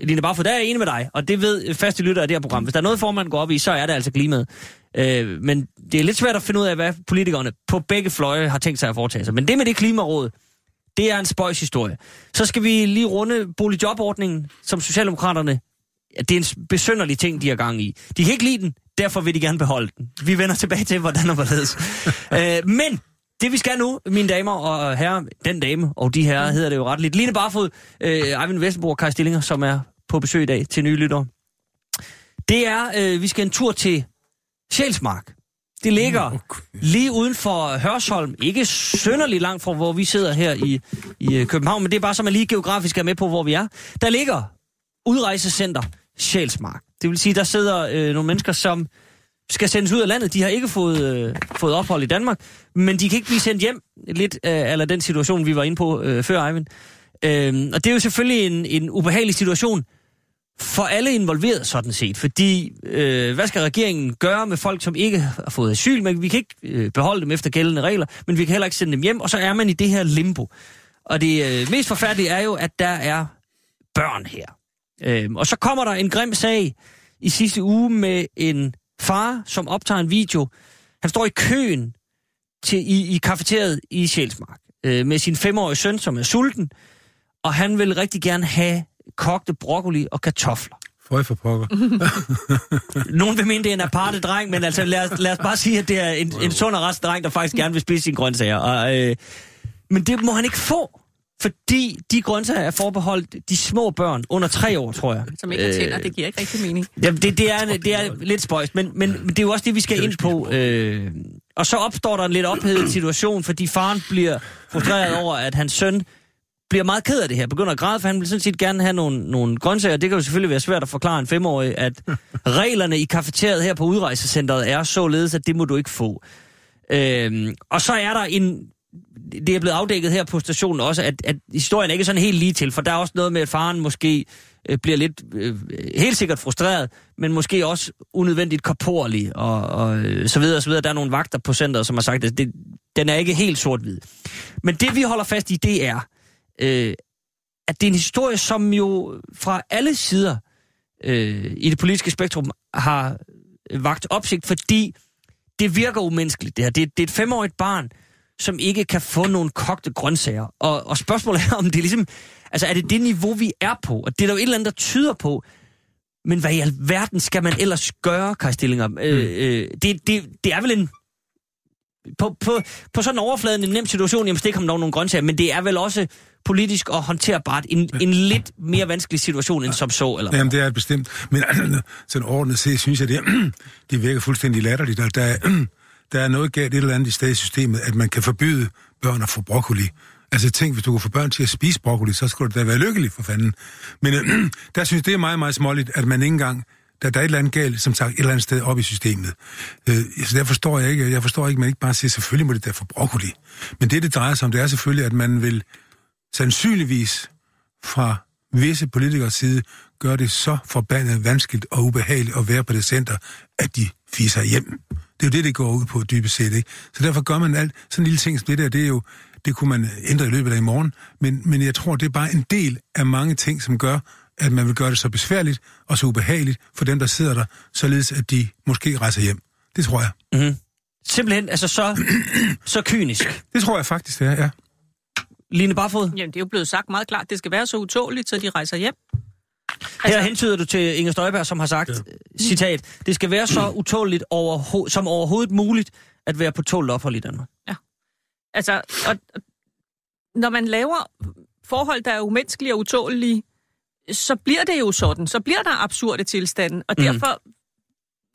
Line for der er jeg enig med dig, og det ved faste lytter af det her program. Hvis der er noget, formand går op i, så er det altså klimaet. Øh, men det er lidt svært at finde ud af, hvad politikerne på begge fløje har tænkt sig at foretage sig. Men det med det klimaråd, det er en spøjs historie. Så skal vi lige runde boligjobordningen, som Socialdemokraterne det er en besønderlig ting, de har gang i. De kan ikke lide den, derfor vil de gerne beholde den. Vi vender tilbage til, hvordan og hvorledes. øh, men det vi skal nu, mine damer og herrer, den dame og de her hedder det jo ret lidt. Line Barfod, øh, Eivind Vesterborg og Kai Stillinger, som er på besøg i dag til nye lyttere. Det er, øh, vi skal en tur til Sjælsmark. Det ligger lige uden for Hørsholm, ikke sønderlig langt fra, hvor vi sidder her i, i København, men det er bare så, man lige geografisk er med på, hvor vi er. Der ligger udrejsecenter Sjælsmark. Det vil sige, der sidder øh, nogle mennesker, som skal sendes ud af landet. De har ikke fået, øh, fået ophold i Danmark, men de kan ikke blive sendt hjem. Lidt øh, eller den situation, vi var inde på øh, før, Eivind. Øh, og det er jo selvfølgelig en, en ubehagelig situation for alle involveret sådan set. Fordi, øh, hvad skal regeringen gøre med folk, som ikke har fået asyl? Men vi kan ikke øh, beholde dem efter gældende regler, men vi kan heller ikke sende dem hjem, og så er man i det her limbo. Og det øh, mest forfærdelige er jo, at der er børn her. Øhm, og så kommer der en grim sag i sidste uge med en far, som optager en video. Han står i køen til, i, i kafeteriet i Sjælsmark øh, med sin femårige søn, som er sulten, og han vil rigtig gerne have kogte broccoli og kartofler. Føj for pokker. Nogen vil mene, det er en aparte dreng, men altså lad os, lad os bare sige, at det er en, en sund og rest dreng, der faktisk gerne vil spise sine grøntsager. Og, øh, men det må han ikke få. Fordi de grøntsager er forbeholdt de små børn under tre år, tror jeg. Som ikke har tænder, det giver ikke rigtig mening. Jamen, det, det, er, det er lidt spøjst, men, men, men det er jo også det, vi skal ind på. Øh, og så opstår der en lidt ophedet situation, fordi faren bliver frustreret over, at hans søn bliver meget ked af det her, begynder at græde, for han vil sådan set gerne have nogle, nogle grøntsager. Det kan jo selvfølgelig være svært at forklare en femårig, at reglerne i kafeteriet her på udrejsecentret er således, at det må du ikke få. Øhm, og så er der en det er blevet afdækket her på stationen også, at, at historien er ikke sådan helt lige til, for der er også noget med, at faren måske øh, bliver lidt øh, helt sikkert frustreret, men måske også unødvendigt korporlig og, og øh, så videre og så videre. Der er nogle vagter på centret, som har sagt, at det, Den er ikke helt sort-hvid. Men det, vi holder fast i, det er, øh, at det er en historie, som jo fra alle sider øh, i det politiske spektrum har vagt opsigt, fordi det virker umenneskeligt, det her. Det, det er et femårigt barn, som ikke kan få nogle kogte grøntsager. Og, og spørgsmålet er, om det er ligesom... Altså, er det det niveau, vi er på? Og det er der jo et eller andet, der tyder på. Men hvad i alverden skal man ellers gøre, Kai Stillinger? Mm. Øh, øh, det, det, det er vel en... På, på, på sådan en overfladen en nem situation, jamen det kommer der nogle grøntsager, men det er vel også politisk og håndterbart en, en lidt mere vanskelig situation end som så, eller? Jamen, det er bestemt. Men sådan ordentligt set, synes jeg, det, det virker fuldstændig latterligt. Der, der, der er noget galt et eller andet i stedet i systemet, at man kan forbyde børn at få broccoli. Altså tænk, hvis du kunne få børn til at spise broccoli, så skulle du da være lykkelig for fanden. Men øh, der synes jeg, det er meget, meget småligt, at man ikke engang der, der er et eller andet galt, som sagt, et eller andet sted op i systemet. Øh, så der forstår jeg ikke, jeg forstår ikke, at man ikke bare siger, selvfølgelig må det der få broccoli. Men det, det drejer sig om, det er selvfølgelig, at man vil sandsynligvis fra visse politikers side gøre det så forbandet vanskeligt og ubehageligt at være på det center, at de fiser hjem. Det er jo det, det går ud på dybest set, ikke? Så derfor gør man alt. Sådan en lille ting som det der, det er jo, det kunne man ændre i løbet af i morgen, men, men jeg tror, det er bare en del af mange ting, som gør, at man vil gøre det så besværligt og så ubehageligt for dem, der sidder der, således at de måske rejser hjem. Det tror jeg. Mm-hmm. Simpelthen, altså så, så kynisk. Det tror jeg faktisk, det er, ja. Line Barfod? Jamen, det er jo blevet sagt meget klart. Det skal være så utåligt, så de rejser hjem. Her hentyder du til Inger Støjberg, som har sagt, ja. citat, det skal være så utåligt overho- som overhovedet muligt at være på tålt ophold i Danmark. Ja. Altså, og, og, når man laver forhold, der er umenneskelige og utålige, så bliver det jo sådan. Så bliver der absurde tilstande. Og derfor, mm.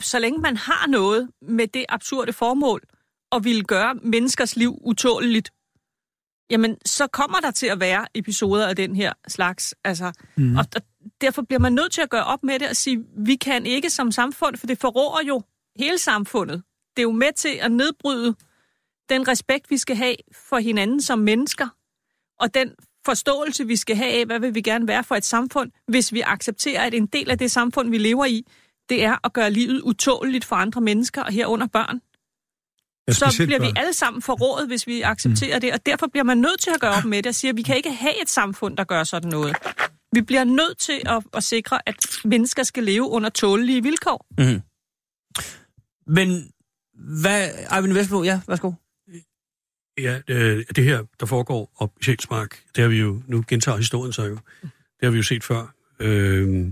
så længe man har noget med det absurde formål, og vil gøre menneskers liv utåligt, jamen, så kommer der til at være episoder af den her slags. Altså, mm. og, og derfor bliver man nødt til at gøre op med det og sige, vi kan ikke som samfund, for det forråder jo hele samfundet. Det er jo med til at nedbryde den respekt, vi skal have for hinanden som mennesker, og den forståelse, vi skal have af, hvad vil vi gerne være for et samfund, hvis vi accepterer, at en del af det samfund, vi lever i, det er at gøre livet utåligt for andre mennesker, og herunder børn. Ja, så bliver vi alle sammen forrådet, hvis vi accepterer mm. det, og derfor bliver man nødt til at gøre op med det og sige, at vi kan ikke have et samfund, der gør sådan noget. Vi bliver nødt til at, at sikre, at mennesker skal leve under tålelige vilkår. Mm. Men hvad... Eivind Vestbro, ja, værsgo. Ja, øh, det her, der foregår op i Sjælsmark, det har vi jo, nu gentager historien så jo, det har vi jo set før. Øh,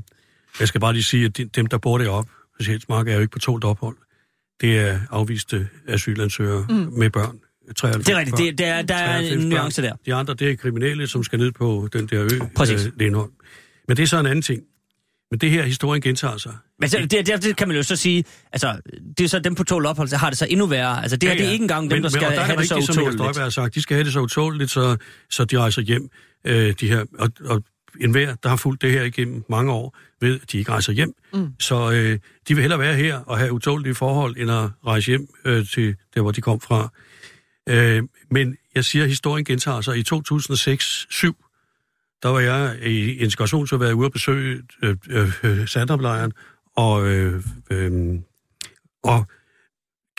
jeg skal bare lige sige, at dem, der bor deroppe på Sjælsmark, er jo ikke på tålt ophold. Det er afviste asylansøgere mm. med børn. 93, det er rigtigt, det, det er, der er en nuance der. De andre, det er kriminelle, som skal ned på den der ø, Præcis. Øh, Lindholm. Men det er så en anden ting. Men det her historien gentager sig. Men det, det, det, det kan man jo så sige, altså, det er så dem på tål ophold, så har det så endnu værre. Altså, det her ja, ja. det er ikke engang dem, men, der skal men, der have det så utåligt. Som har sagt, de skal have det så utåligt, så, så de rejser hjem. Øh, de her, og, og enhver, der har fulgt det her igennem mange år, ved, at de ikke rejser hjem. Mm. Så øh, de vil hellere være her og have utålige forhold, end at rejse hjem øh, til der, hvor de kom fra. Øh, men jeg siger, at historien gentager sig. I 2006-7 der var jeg i integrationsudvalget ude at besøge øh, øh, øh og, øh, øh, og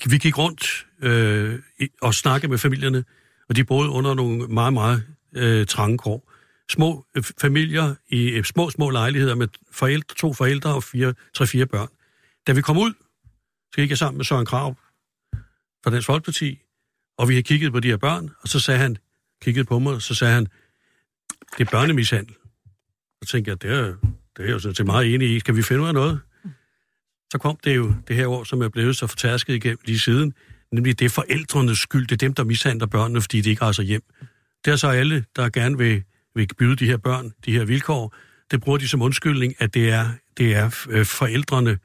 vi gik rundt øh, og snakkede med familierne, og de boede under nogle meget, meget øh, trange kår. Små øh, familier i øh, små, små lejligheder med forældre, to forældre og fire, tre-fire børn. Da vi kom ud, så gik jeg sammen med Søren Krav fra Dansk Folkeparti, og vi har kigget på de her børn, og så sagde han, kiggede på mig, og så sagde han, det er børnemishandel. Så tænkte jeg, det er, det er jeg sådan set meget enig i. Skal vi finde ud af noget? Så kom det jo det her år, som er blevet så fortærsket igennem lige siden, nemlig det er forældrenes skyld. Det er dem, der mishandler børnene, fordi de ikke rejser hjem. Det er så alle, der gerne vil, vil byde de her børn de her vilkår. Det bruger de som undskyldning, at det er, det er øh, forældrene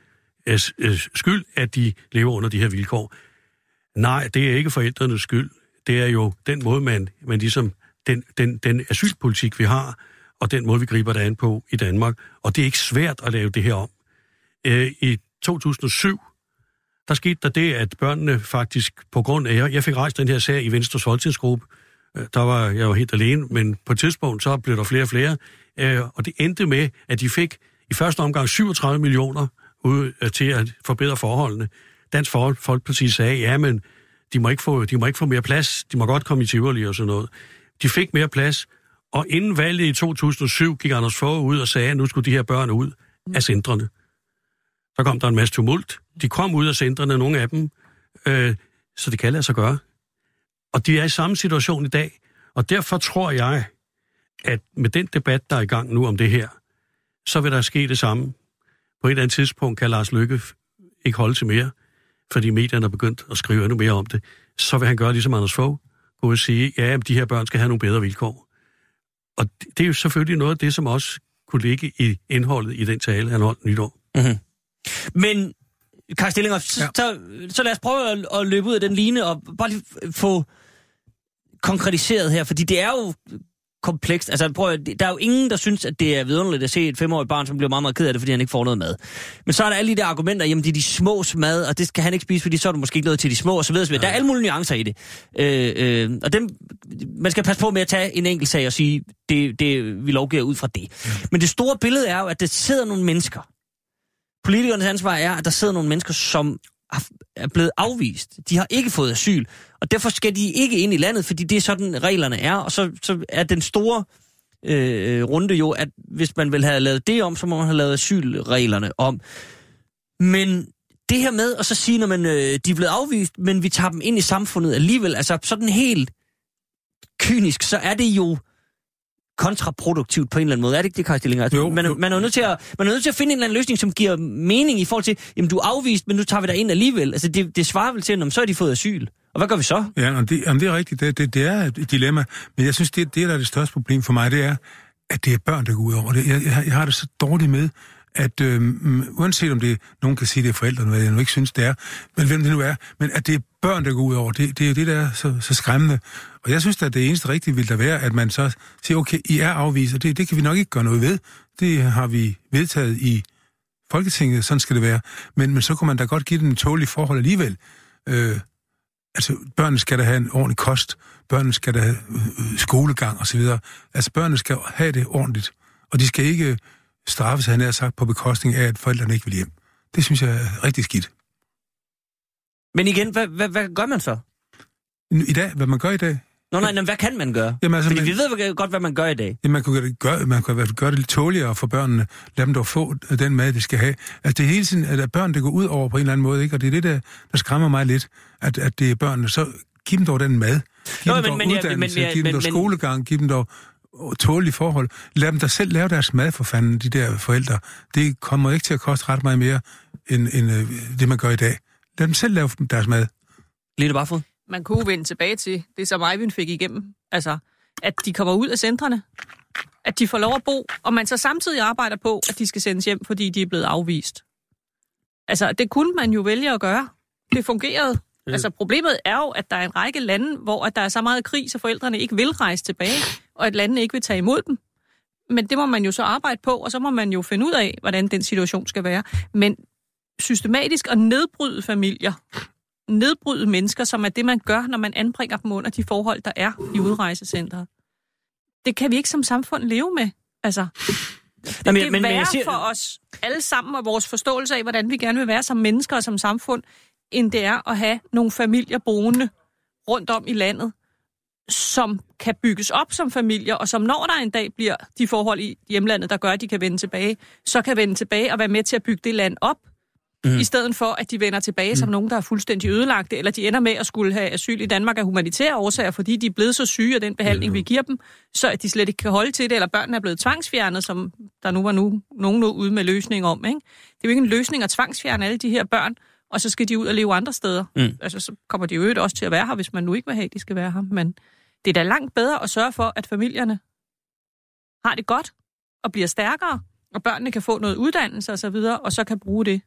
øh, øh, skyld, at de lever under de her vilkår. Nej, det er ikke forældrenes skyld. Det er jo den måde, man, man ligesom den, den, den asylpolitik, vi har, og den måde, vi griber det an på i Danmark. Og det er ikke svært at lave det her om. Øh, I 2007, der skete der det, at børnene faktisk, på grund af, jeg fik rejst den her sag i Venstres folketingsgruppe, øh, der var jeg var helt alene, men på et tidspunkt, så blev der flere og flere, øh, og det endte med, at de fik i første omgang 37 millioner ud øh, til at forbedre forholdene. Dansk Folkeparti sagde, ja, men de må, ikke få, de må ikke få mere plads. De må godt komme i Tivoli og sådan noget. De fik mere plads, og inden valget i 2007 gik Anders Fogh ud og sagde, at nu skulle de her børn ud af centrene. Så kom der en masse tumult. De kom ud af centrene, nogle af dem, øh, så det kan lade sig gøre. Og de er i samme situation i dag. Og derfor tror jeg, at med den debat, der er i gang nu om det her, så vil der ske det samme. På et eller andet tidspunkt kan Lars Lykke ikke holde til mere, fordi medierne er begyndt at skrive endnu mere om det. Så vil han gøre ligesom Anders Fogh, gå og sige, ja, de her børn skal have nogle bedre vilkår. Og det er jo selvfølgelig noget af det, som også kunne ligge i indholdet i den tale, han holdt nytår. Mm-hmm. Men, Kaj Stillinger, så, ja. så, så lad os prøve at, at løbe ud af den line og bare lige få konkretiseret her, fordi det er jo komplekst. Altså, prøv, at- der er jo ingen, der synes, at det er vidunderligt at se et femårigt barn, som bliver meget, meget ked af det, fordi han ikke får noget mad. Men så er der alle de der argumenter, jamen det er de små mad, og det skal han ikke spise, fordi så er du måske ikke noget til de små, og så videre. Ja. Der er alle mulige nuancer i det. Øh, øh, og dem, man skal passe på med at tage en enkelt sag og sige, det, det, vi lovgiver ud fra det. Men det store billede er jo, at der sidder nogle mennesker. Politikernes ansvar er, at der sidder nogle mennesker, som er blevet afvist. De har ikke fået asyl, og derfor skal de ikke ind i landet, fordi det er sådan, reglerne er. Og så, så er den store øh, runde jo, at hvis man vil have lavet det om, så må man have lavet asylreglerne om. Men det her med at så sige, når man, øh, de er blevet afvist, men vi tager dem ind i samfundet alligevel, altså sådan helt kynisk, så er det jo kontraproduktivt på en eller anden måde. Er det ikke det, Kaj Stillinger? Altså, Jo, man, er- jo. man, er nødt til at, man er nødt til at finde en eller anden løsning, som giver mening i forhold til, jamen du er afvist, men nu tager vi dig ind alligevel. Altså det, det svarer vel til, at så har de fået asyl. Og hvad gør vi så? Ja, og det, jamen, det er rigtigt. Det, det, det er et dilemma. Men jeg synes, det, det der er det største problem for mig, det er, at det er børn, der går ud over det. Jeg, jeg, jeg har det så dårligt med, at øh, uanset om det nogen kan sige, det er forældrene, hvad jeg nu ikke synes, det er, men hvem det nu er, men at det er børn, der går ud over, det, det er jo det, der er så, så skræmmende. Og jeg synes, at det eneste rigtige vil der være, at man så siger, okay, I er afvist, og det, det kan vi nok ikke gøre noget ved. Det har vi vedtaget i Folketinget, sådan skal det være. Men, men så kunne man da godt give dem en tålig forhold alligevel. Øh, altså, børnene skal da have en ordentlig kost, børnene skal da have øh, øh skolegang osv. Altså, børnene skal have det ordentligt, og de skal ikke straffes, han har sagt, på bekostning af, at forældrene ikke vil hjem. Det synes jeg er rigtig skidt. Men igen, hvad, hvad, hvad gør man så? I dag, hvad man gør i dag, Nå nej, men hvad kan man gøre? Jamen, altså, Fordi man- vi ved godt, hvad man gør i dag. Ja, man kunne gøre det, man kunne gøre det lidt tåligere for børnene. Lad dem dog få den mad, de skal have. Altså, det er hele tiden, at er børn, der går ud over på en eller anden måde, ikke? Og det er det, der, der skræmmer mig lidt, at, at det er børnene. Så giv dem dog den mad. Giv Nå, dem men- dog men ja, uddannelse, men- ja, giv dem men- dog men- skolegang, giv dem dog tålige forhold. Lad dem da selv lave deres mad for fanden, de der forældre. Det kommer ikke til at koste ret meget mere, end, end øh, det, man gør i dag. Lad dem selv lave deres mad. Lille Barfod? Man kunne vende tilbage til det, som Eivind fik igennem. Altså, at de kommer ud af centrene. At de får lov at bo, og man så samtidig arbejder på, at de skal sendes hjem, fordi de er blevet afvist. Altså, det kunne man jo vælge at gøre. Det fungerede. Altså, problemet er jo, at der er en række lande, hvor at der er så meget krig, så forældrene ikke vil rejse tilbage, og at landene ikke vil tage imod dem. Men det må man jo så arbejde på, og så må man jo finde ud af, hvordan den situation skal være. Men systematisk at nedbryde familier, nedbryde mennesker, som er det, man gør, når man anbringer dem under de forhold, der er i udrejsecentret. Det kan vi ikke som samfund leve med. Altså, det, Jamen, det er men- men værre siger- for os alle sammen og vores forståelse af, hvordan vi gerne vil være som mennesker og som samfund, end det er at have nogle familier boende rundt om i landet, som kan bygges op som familier, og som når der en dag bliver de forhold i hjemlandet, der gør, at de kan vende tilbage, så kan vende tilbage og være med til at bygge det land op, mm. i stedet for, at de vender tilbage mm. som nogen, der er fuldstændig ødelagte, eller de ender med at skulle have asyl i Danmark af humanitære årsager, fordi de er blevet så syge af den behandling, mm. vi giver dem, så at de slet ikke kan holde til det, eller børnene er blevet tvangsfjernet, som der nu var nu, nogen nu ude med løsning om. Ikke? Det er jo ikke en løsning at tvangsfjerne alle de her børn, og så skal de ud og leve andre steder. Mm. Altså, så kommer de jo øvrigt også til at være her, hvis man nu ikke vil have, at de skal være her. Men det er da langt bedre at sørge for, at familierne har det godt og bliver stærkere, og børnene kan få noget uddannelse og så videre, og så kan bruge det.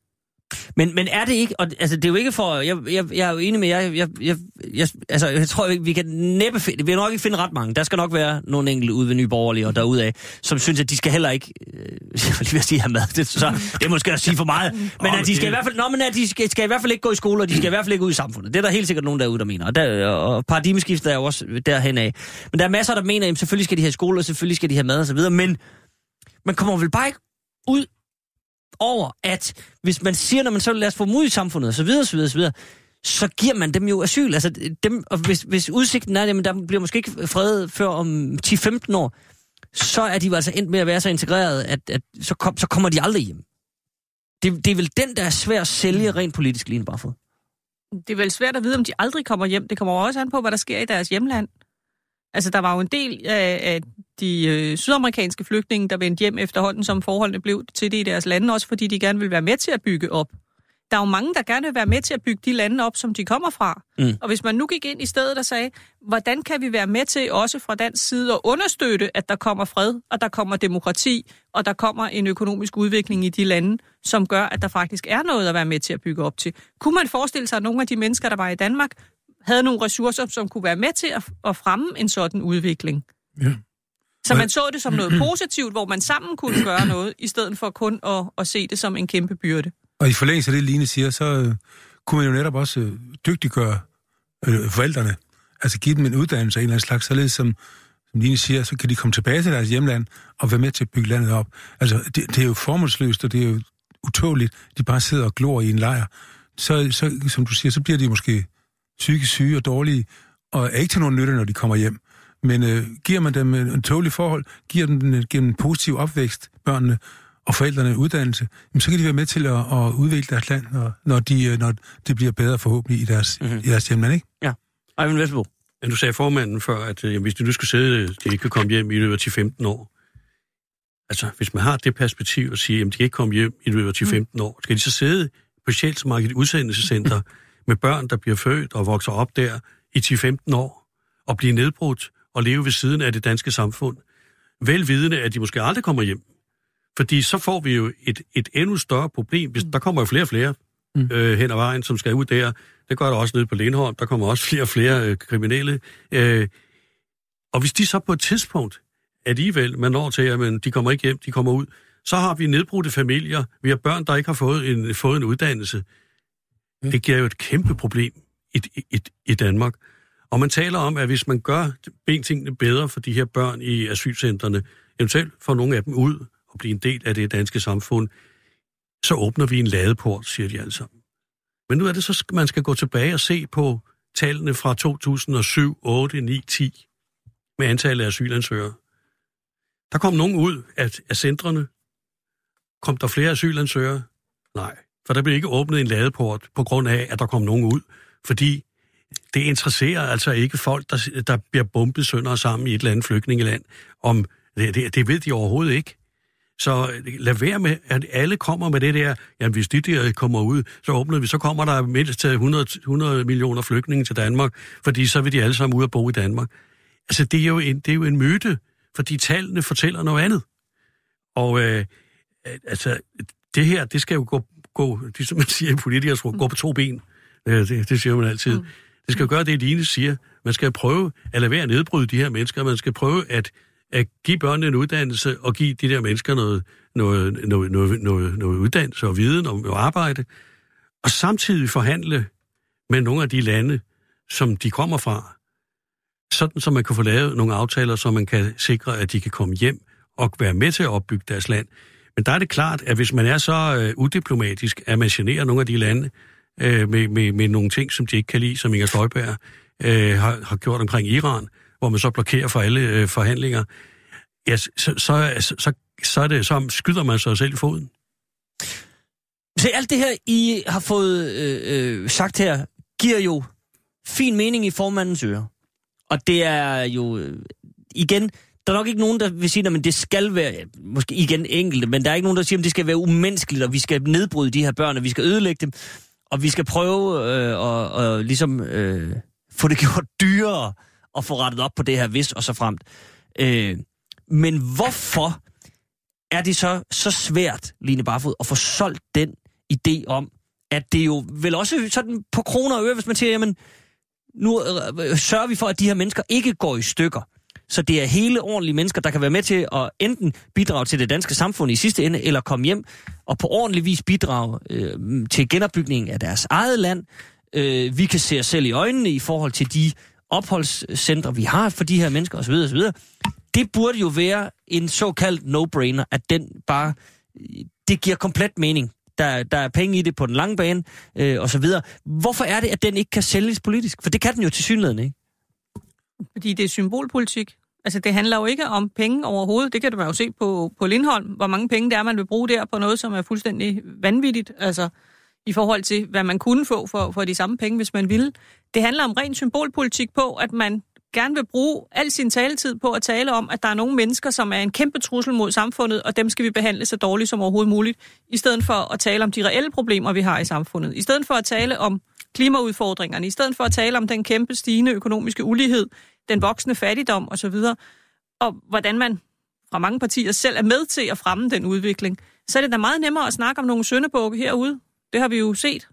Men, men er det ikke, og altså det er jo ikke for, jeg, jeg, jeg er jo enig med jer, jeg, jeg, jeg, altså jeg tror, vi, vi kan næppe finde, vi kan nok ikke finde ret mange, der skal nok være nogle enkelte ude ved Nye Borgerlige og derudaf, som synes, at de skal heller ikke, øh, jeg vil lige ved at sige have mad, det, så, det er måske at sige for meget, men at de skal i hvert fald, nå, men at de skal, skal i hvert fald ikke gå i skole, og de skal i hvert fald ikke ud i samfundet. Det er der helt sikkert nogen derude, der mener, og, der, og paradigmeskiftet er jo også derhen af. Men der er masser, der mener, at selvfølgelig skal de have skole, og selvfølgelig skal de have mad og så videre, men man kommer vel bare ikke ud over, at hvis man siger, når man så lad os få mod i samfundet, osv., så videre, så videre, så giver man dem jo asyl. Altså, dem, og hvis, hvis udsigten er, at der bliver måske ikke fred før om 10-15 år, så er de jo altså endt med at være så integreret, at, at så, kom, så kommer de aldrig hjem. Det, det er vel den, der er svær at sælge rent politisk, Line Barfod. Det er vel svært at vide, om de aldrig kommer hjem. Det kommer også an på, hvad der sker i deres hjemland. Altså, der var jo en del af, af de øh, sydamerikanske flygtninge, der vendte hjem efterhånden, som forholdene blev til det i deres lande, også fordi de gerne vil være med til at bygge op. Der er jo mange, der gerne vil være med til at bygge de lande op, som de kommer fra. Mm. Og hvis man nu gik ind i stedet og sagde, hvordan kan vi være med til også fra dansk side at understøtte, at der kommer fred, og der kommer demokrati, og der kommer en økonomisk udvikling i de lande, som gør, at der faktisk er noget at være med til at bygge op til. Kunne man forestille sig, at nogle af de mennesker, der var i Danmark, havde nogle ressourcer, som kunne være med til at, at fremme en sådan udvikling? Ja. Så man så det som noget positivt, hvor man sammen kunne gøre noget, i stedet for kun at, at se det som en kæmpe byrde. Og i forlængelse af det, Line siger, så øh, kunne man jo netop også øh, dygtiggøre øh, forældrene. Altså give dem en uddannelse af en eller anden slags, således som, som Line siger, så kan de komme tilbage til deres hjemland og være med til at bygge landet op. Altså, det, det er jo formålsløst, og det er jo utåligt. De bare sidder og glor i en lejr. Så, så, som du siger, så bliver de måske psykisk syge og dårlige, og er ikke til nogen nytte, når de kommer hjem. Men øh, giver man dem en, en tålig forhold, giver dem en, giver dem en positiv opvækst, børnene, og forældrene uddannelse, jamen, så kan de være med til at, at udvikle deres land, når, når, de, øh, når det bliver bedre forhåbentlig i deres, Mhm. mm-hmm. i deres hjemland, ikke? Ejvind Vesterbro. Men du sagde formanden før, at øh, jamen, hvis de nu skal sidde, de ikke kan komme hjem i løbet af 10-15 år. Altså, hvis man har det perspektiv at sige, at de kan ikke komme hjem i løbet af 10-15 år, skal de så sidde på Sjælsmarkedet udsendelsescenter med børn, der bliver født og vokser op der i 10-15 år, og blive nedbrudt og leve ved siden af det danske samfund, velvidende, at de måske aldrig kommer hjem. Fordi så får vi jo et, et endnu større problem. Hvis, der kommer jo flere og flere Mm. øh, hen ad vejen, som skal ud der. Det gør der også nede på Lindholm. Der kommer også flere og flere øh, kriminelle. Øh, og hvis de så på et tidspunkt alligevel, man når til, at men de kommer ikke hjem, de kommer ud, så har vi nedbrudte familier, vi har børn, der ikke har fået en, fået en uddannelse. Mm. Det giver jo et kæmpe problem i, i, i Danmark. Og man taler om, at hvis man gør tingene bedre for de her børn i asylcentrene, eventuelt får nogle af dem ud og blive en del af det danske samfund, så åbner vi en ladeport, siger de alle sammen. Men nu er det så, at man skal gå tilbage og se på tallene fra 2007, 8, 9, 10 med antallet af asylansøgere. Der kom nogen ud af, af centrene. Kom der flere asylansøgere? Nej, for der blev ikke åbnet en ladeport på grund af, at der kom nogen ud. Fordi det interesserer altså ikke folk, der, der bliver bombet sønder og sammen i et eller andet flygtningeland. Om, det, det, det ved de overhovedet ikke. Så lad være med, at alle kommer med det der, jamen hvis de der kommer ud, så åbner vi, så kommer der mindst til 100, 100 millioner flygtninge til Danmark, fordi så vil de alle sammen ud og bo i Danmark. Altså det er jo en, det er jo en myte, fordi tallene fortæller noget andet. Og øh, altså, det her, det skal jo gå, gå det som man siger i politikere, gå på to ben. Øh, det, det siger man altid. Mm. Det skal jo gøre det, Line siger. Man skal prøve at lade være at nedbryde de her mennesker. Man skal prøve at at give børnene en uddannelse og give de der mennesker noget, noget, noget, noget, noget, noget uddannelse og viden og arbejde, og samtidig forhandle med nogle af de lande, som de kommer fra, sådan så man kan få lavet nogle aftaler, så man kan sikre, at de kan komme hjem og være med til at opbygge deres land. Men der er det klart, at hvis man er så øh, udiplomatisk, at man generer nogle af de lande øh, med, med, med nogle ting, som de ikke kan lide, som Inger Støjberg øh, har, har gjort omkring Iran, hvor man så blokerer for alle øh, forhandlinger, ja, så, så, så, så, så, er det, så skyder man sig selv i foden. Så alt det her, I har fået øh, øh, sagt her, giver jo fin mening i formandens øre. Og det er jo, øh, igen, der er nok ikke nogen, der vil sige, at det skal være, måske igen enkelte, men der er ikke nogen, der siger, at det skal være umenneskeligt, og vi skal nedbryde de her børn, og vi skal ødelægge dem, og vi skal prøve øh, og, og ligesom øh, få det gjort dyrere at få rettet op på det her, hvis og så fremt. Øh, men hvorfor er det så, så svært, Line Barfod, at få solgt den idé om, at det jo vel også sådan på kroner og øre, hvis man siger, jamen, nu øh, øh sørger vi for, at de her mennesker ikke går i stykker. Så det er hele ordentlige mennesker, der kan være med til at enten bidrage til det danske samfund i sidste ende, eller komme hjem og på ordentlig vis bidrage øh, til genopbygningen af deres eget land. Øh, vi kan se os selv i øjnene i forhold til de opholdscentre, vi har for de her mennesker osv. osv. Det burde jo være en såkaldt no-brainer, at den bare, det giver komplet mening. der, der er penge i det på den lange bane, øh, og så videre. Hvorfor er det, at den ikke kan sælges politisk? For det kan den jo til synligheden ikke. Fordi det er symbolpolitik. Altså, det handler jo ikke om penge overhovedet. Det kan du jo se på, på Lindholm, hvor mange penge det er, man vil bruge der på noget, som er fuldstændig vanvittigt. Altså, i forhold til, hvad man kunne få for, for de samme penge, hvis man ville. Det handler om ren symbolpolitik på, at man gerne vil bruge al sin taletid på at tale om, at der er nogle mennesker, som er en kæmpe trussel mod samfundet, og dem skal vi behandle så dårligt som overhovedet muligt, i stedet for at tale om de reelle problemer, vi har i samfundet. I stedet for at tale om klimaudfordringerne, i stedet for at tale om den kæmpe stigende økonomiske ulighed, den voksende fattigdom osv., og hvordan man fra mange partier selv er med til at fremme den udvikling, så er det da meget nemmere at snakke om nogle søndebukke herude. Det har vi jo set,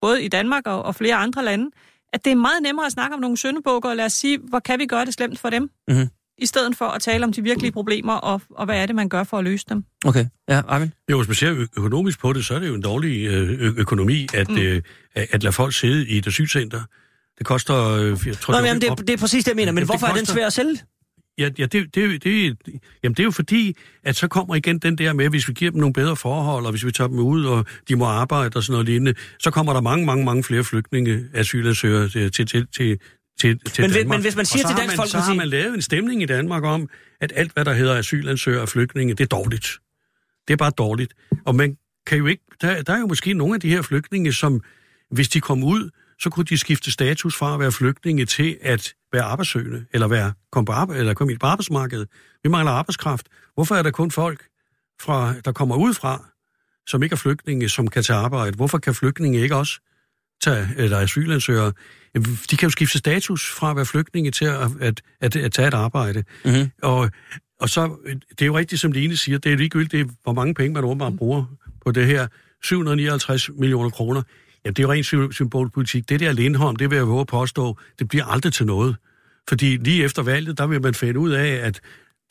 både i Danmark og, og flere andre lande, at det er meget nemmere at snakke om nogle søndebukker og lad os sige, hvor kan vi gøre det slemt for dem, Mhm i stedet for at tale om de virkelige problemer og, og hvad er det, man gør for at løse dem. Okay, ja, Armin. Jo, hvis man ser økonomisk på det, så er det jo en dårlig øh, ø- økonomi at, mm. øh, at lade folk sidde i et asylcenter. Det koster... Øh, jeg tror, Nå, det, men, jamen, det, det er præcis det, jeg mener. Men Jamen, det hvorfor er den koster- svær at sælge? Ja, ja det, det, det, jamen det er jo fordi, at så kommer igen den der med, hvis vi giver dem nogle bedre forhold, og hvis vi tager dem ud, og de må arbejde og sådan noget lignende, så kommer der mange, mange, mange flere flygtninge, asylansøgere til, til, til, til, til, Men, hvis- Danmark. men hvis man siger til Dansk man, Så har Folkeparti- man lavet en stemning i Danmark om, at alt, hvad der hedder asylansøgere og flygtninge, det er dårligt. Det er bare dårligt. Og man kan jo ikke... Der, der er jo måske nogle af de her flygtninge, som, hvis de kom ud, så kunne de skifte status fra at være flygtninge til at være arbejdssøgende, eller være komme på, arbejde, eller komme ind på arbejdsmarkedet. Vi mangler arbejdskraft. Hvorfor er der kun folk, fra, der kommer ud fra, som ikke er flygtninge, som kan tage arbejde? Hvorfor kan flygtninge ikke også tage, eller asylansøgere? De kan jo skifte status fra at være flygtninge til at, at, at, at tage et arbejde. Mhm. Og, og så, det er jo rigtigt, som Line siger, det er ligegyldigt, det er, hvor mange penge man åbenbart bruger på det her. 759 millioner kroner. Jamen, det er jo rent sy- symbolpolitik. Det der Lindholm, det vil jeg våge at påstå, det bliver aldrig til noget. Fordi lige efter valget, der vil man finde ud af, at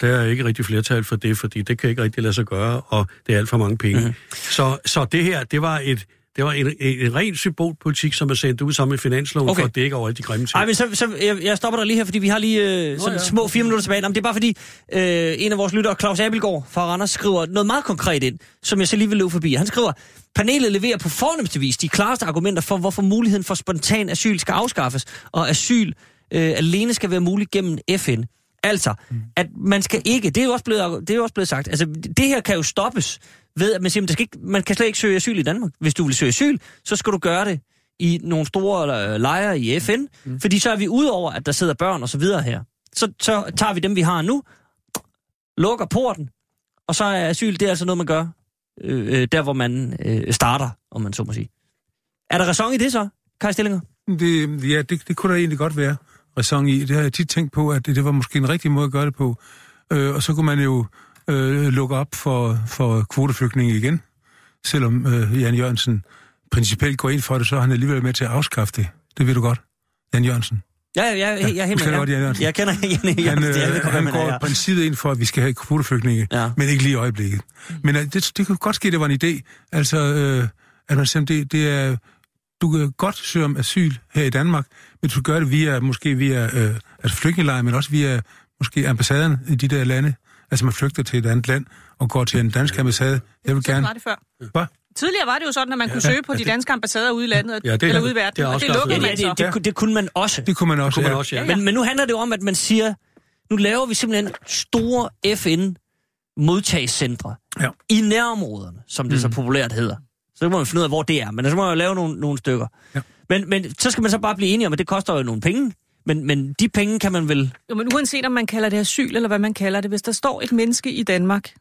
der er ikke rigtig flertal for det, fordi det kan ikke rigtig lade sig gøre, og det er alt for mange penge. Mm-hmm. Så, så det her, det var et det var en, en, en ren symbolpolitik, som er sendt ud sammen med finansloven, Okay. for at dække over alle de grimme ting. Ej, men så, så jeg, jeg stopper dig lige her, fordi vi har lige øh, sådan ja. små fire minutter tilbage. Jamen, det er bare fordi, øh, en af vores lyttere, Claus Abelgaard fra Randers, skriver noget meget konkret ind, som jeg så lige vil løbe forbi. Han skriver, panelet leverer på fornemmeste vis de klareste argumenter for, hvorfor muligheden for spontan asyl skal afskaffes, og asyl øh, alene skal være muligt gennem FN. Altså, at man skal ikke, det er jo også blevet, det er jo også blevet sagt, altså det her kan jo stoppes ved, at man siger, at skal ikke, man kan slet ikke søge asyl i Danmark. Hvis du vil søge asyl, så skal du gøre det i nogle store øh, lejre i FN, mm. fordi så er vi ude over, at der sidder børn og så videre her. Så, så tager vi dem, vi har nu, lukker porten, og så er asyl, det er altså noget, man gør øh, øh, der, hvor man øh, starter, om man så må sige. Er der ræson i det så, Kai Stillinger? Det, ja, det, det kunne der egentlig godt være ræson i. Det har jeg tit tænkt på, at det, det var måske en rigtig måde at gøre det på. Øh, og så kunne man jo øh, lukke op for, for kvoteflygtninge igen. Selvom øh, Jan Jørgensen principielt går ind for det, så er han alligevel med til at afskaffe det. Det ved du godt, Jan Jørgensen. Ja, ja, ja, jeg, jeg er helt med. godt Jan Ja. Jørgensen. Jeg kender Jan Han, Jørgensen. Jeg ved øh, han han går i princippet ind for, at vi skal have kvoteflygtninge, Ja. men ikke lige i øjeblikket. Men øh, det, det kunne godt ske, det var en idé. Altså, øh, at man simpelthen, det, det er, du kan godt søge om asyl her i Danmark, men du gøre det via, måske via øh, altså flygtningelejre, men også via måske ambassaden i de der lande. Altså man flygter til et andet land og går til en dansk ambassade. Jeg vil Sådan gerne... var det før. Hvad? Tidligere var det jo sådan, at man kunne søge på de danske ambassader ude i landet, Ja, det er- eller ude i verden, det er og det lukkede Ja, man det, så. det, det, det kunne man også. Det kunne man også. kunne man ja. også, ja. Ja. Men, men nu handler det om, at man siger, nu laver vi simpelthen store FN-modtagscentre Ja. i nærområderne, som det mm. så populært hedder. Så kan man finde ud af, hvor det er, men så må man jo lave nogle, nogle stykker. Ja. Men, men så skal man så bare blive enige om, at det koster jo nogle penge. Men, men de penge kan man vel... Jo, men uanset om man kalder det asyl, eller hvad man kalder det, hvis der står et menneske i Danmark,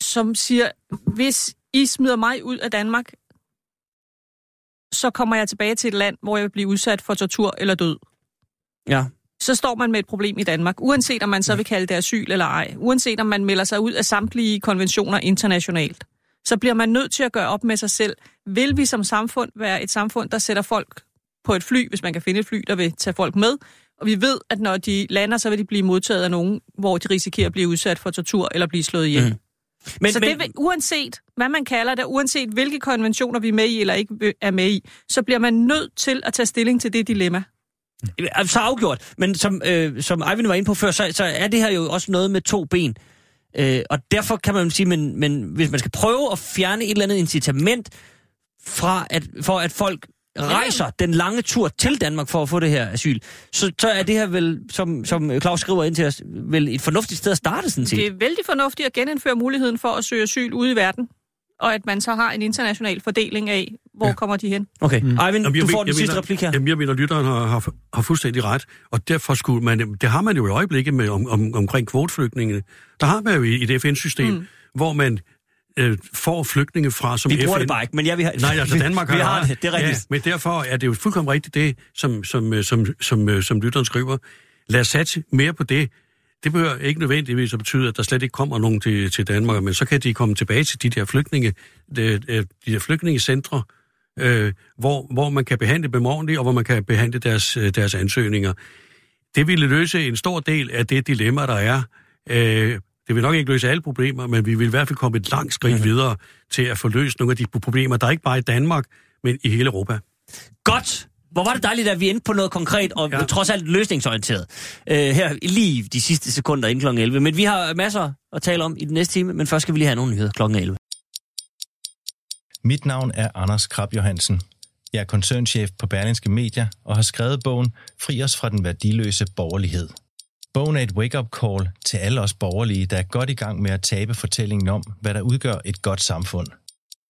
som siger, hvis I smider mig ud af Danmark, så kommer jeg tilbage til et land, hvor jeg vil blive udsat for tortur eller død. Ja. Så står man med et problem i Danmark, uanset om man så vil kalde det asyl eller ej, uanset om man melder sig ud af samtlige konventioner internationalt, så bliver man nødt til at gøre op med sig selv. Vil vi som samfund være et samfund, der sætter folk på et fly, hvis man kan finde et fly, der vil tage folk med, og vi ved, at når de lander, så vil de blive modtaget af nogen, hvor de risikerer at blive udsat for tortur eller blive slået ihjel. Mm. Men, Så men, det vil, uanset hvad man kalder det, uanset hvilke konventioner vi er med i eller ikke er med i, så bliver man nødt til at tage stilling til det dilemma. så afgjort. Men som, øh, som Eivind var inde på før, så, så er det her jo også noget med to ben. Øh, og derfor kan man sige, men, men hvis man skal prøve at fjerne et eller andet incitament fra at, for at folk rejser den lange tur til Danmark for at få det her asyl, så, så er det her vel, som, som Claus skriver ind til os, vel et fornuftigt sted at starte sådan set. Det er vældig fornuftigt at genindføre muligheden for at søge asyl ude i verden, og at man så har en international fordeling af, hvor ja. kommer de hen. Okay, mm. Eivind, Jamen, jeg du men- får den jeg sidste mener- replik her. Jamen, jeg mener, lytteren har, har, har fuldstændig ret, og derfor skulle man, det har man jo i øjeblikket med, om, om, omkring kvoteflygtningene. Der har man jo i et FN-system, mm. hvor man øh, får flygtninge fra, som Vi bruger FN... det bare ikke, men ja, vi har... Nej, altså Danmark har, vi har det, det er rigtigt. Ja, men derfor er det jo fuldkommen rigtigt det, som, som, øh, som, som, øh, som lytteren skriver. Lad os satse mere på det. Det behøver ikke nødvendigvis at betyde, at der slet ikke kommer nogen til, til Danmark, men så kan de komme tilbage til de der flygtninge, de, de der flygtningecentre, øh, hvor, hvor man kan behandle dem ordentligt, og hvor man kan behandle deres, øh, deres ansøgninger. Det ville løse en stor del af det dilemma, der er. Øh, det vil nok ikke løse alle problemer, men vi vil i hvert fald komme et langt skridt mm-hmm. videre til at få løst nogle af de problemer, der er ikke bare i Danmark, men i hele Europa. Godt! Hvor var det dejligt, at vi endte på noget konkret, og ja. Trods alt løsningsorienteret. Øh, her lige de sidste sekunder inden kl. 11. Men vi har masser at tale om i den næste time, men først skal vi lige have nogle nyheder kl. 11. Mit navn er Anders Krab Johansen. Jeg er koncernchef på Berlingske Media og har skrevet bogen Fri os fra den værdiløse borgerlighed. Bogen er et wake-up call til alle os borgerlige, der er godt i gang med at tabe fortællingen om, hvad der udgør et godt samfund.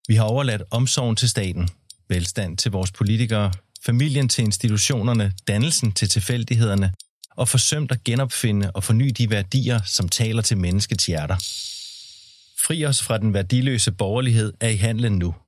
Vi har overladt omsorgen til staten, velstand til vores politikere, familien til institutionerne, dannelsen til tilfældighederne og forsømt at genopfinde og forny de værdier, som taler til menneskets hjerter. Fri os fra den værdiløse borgerlighed er i handlen nu –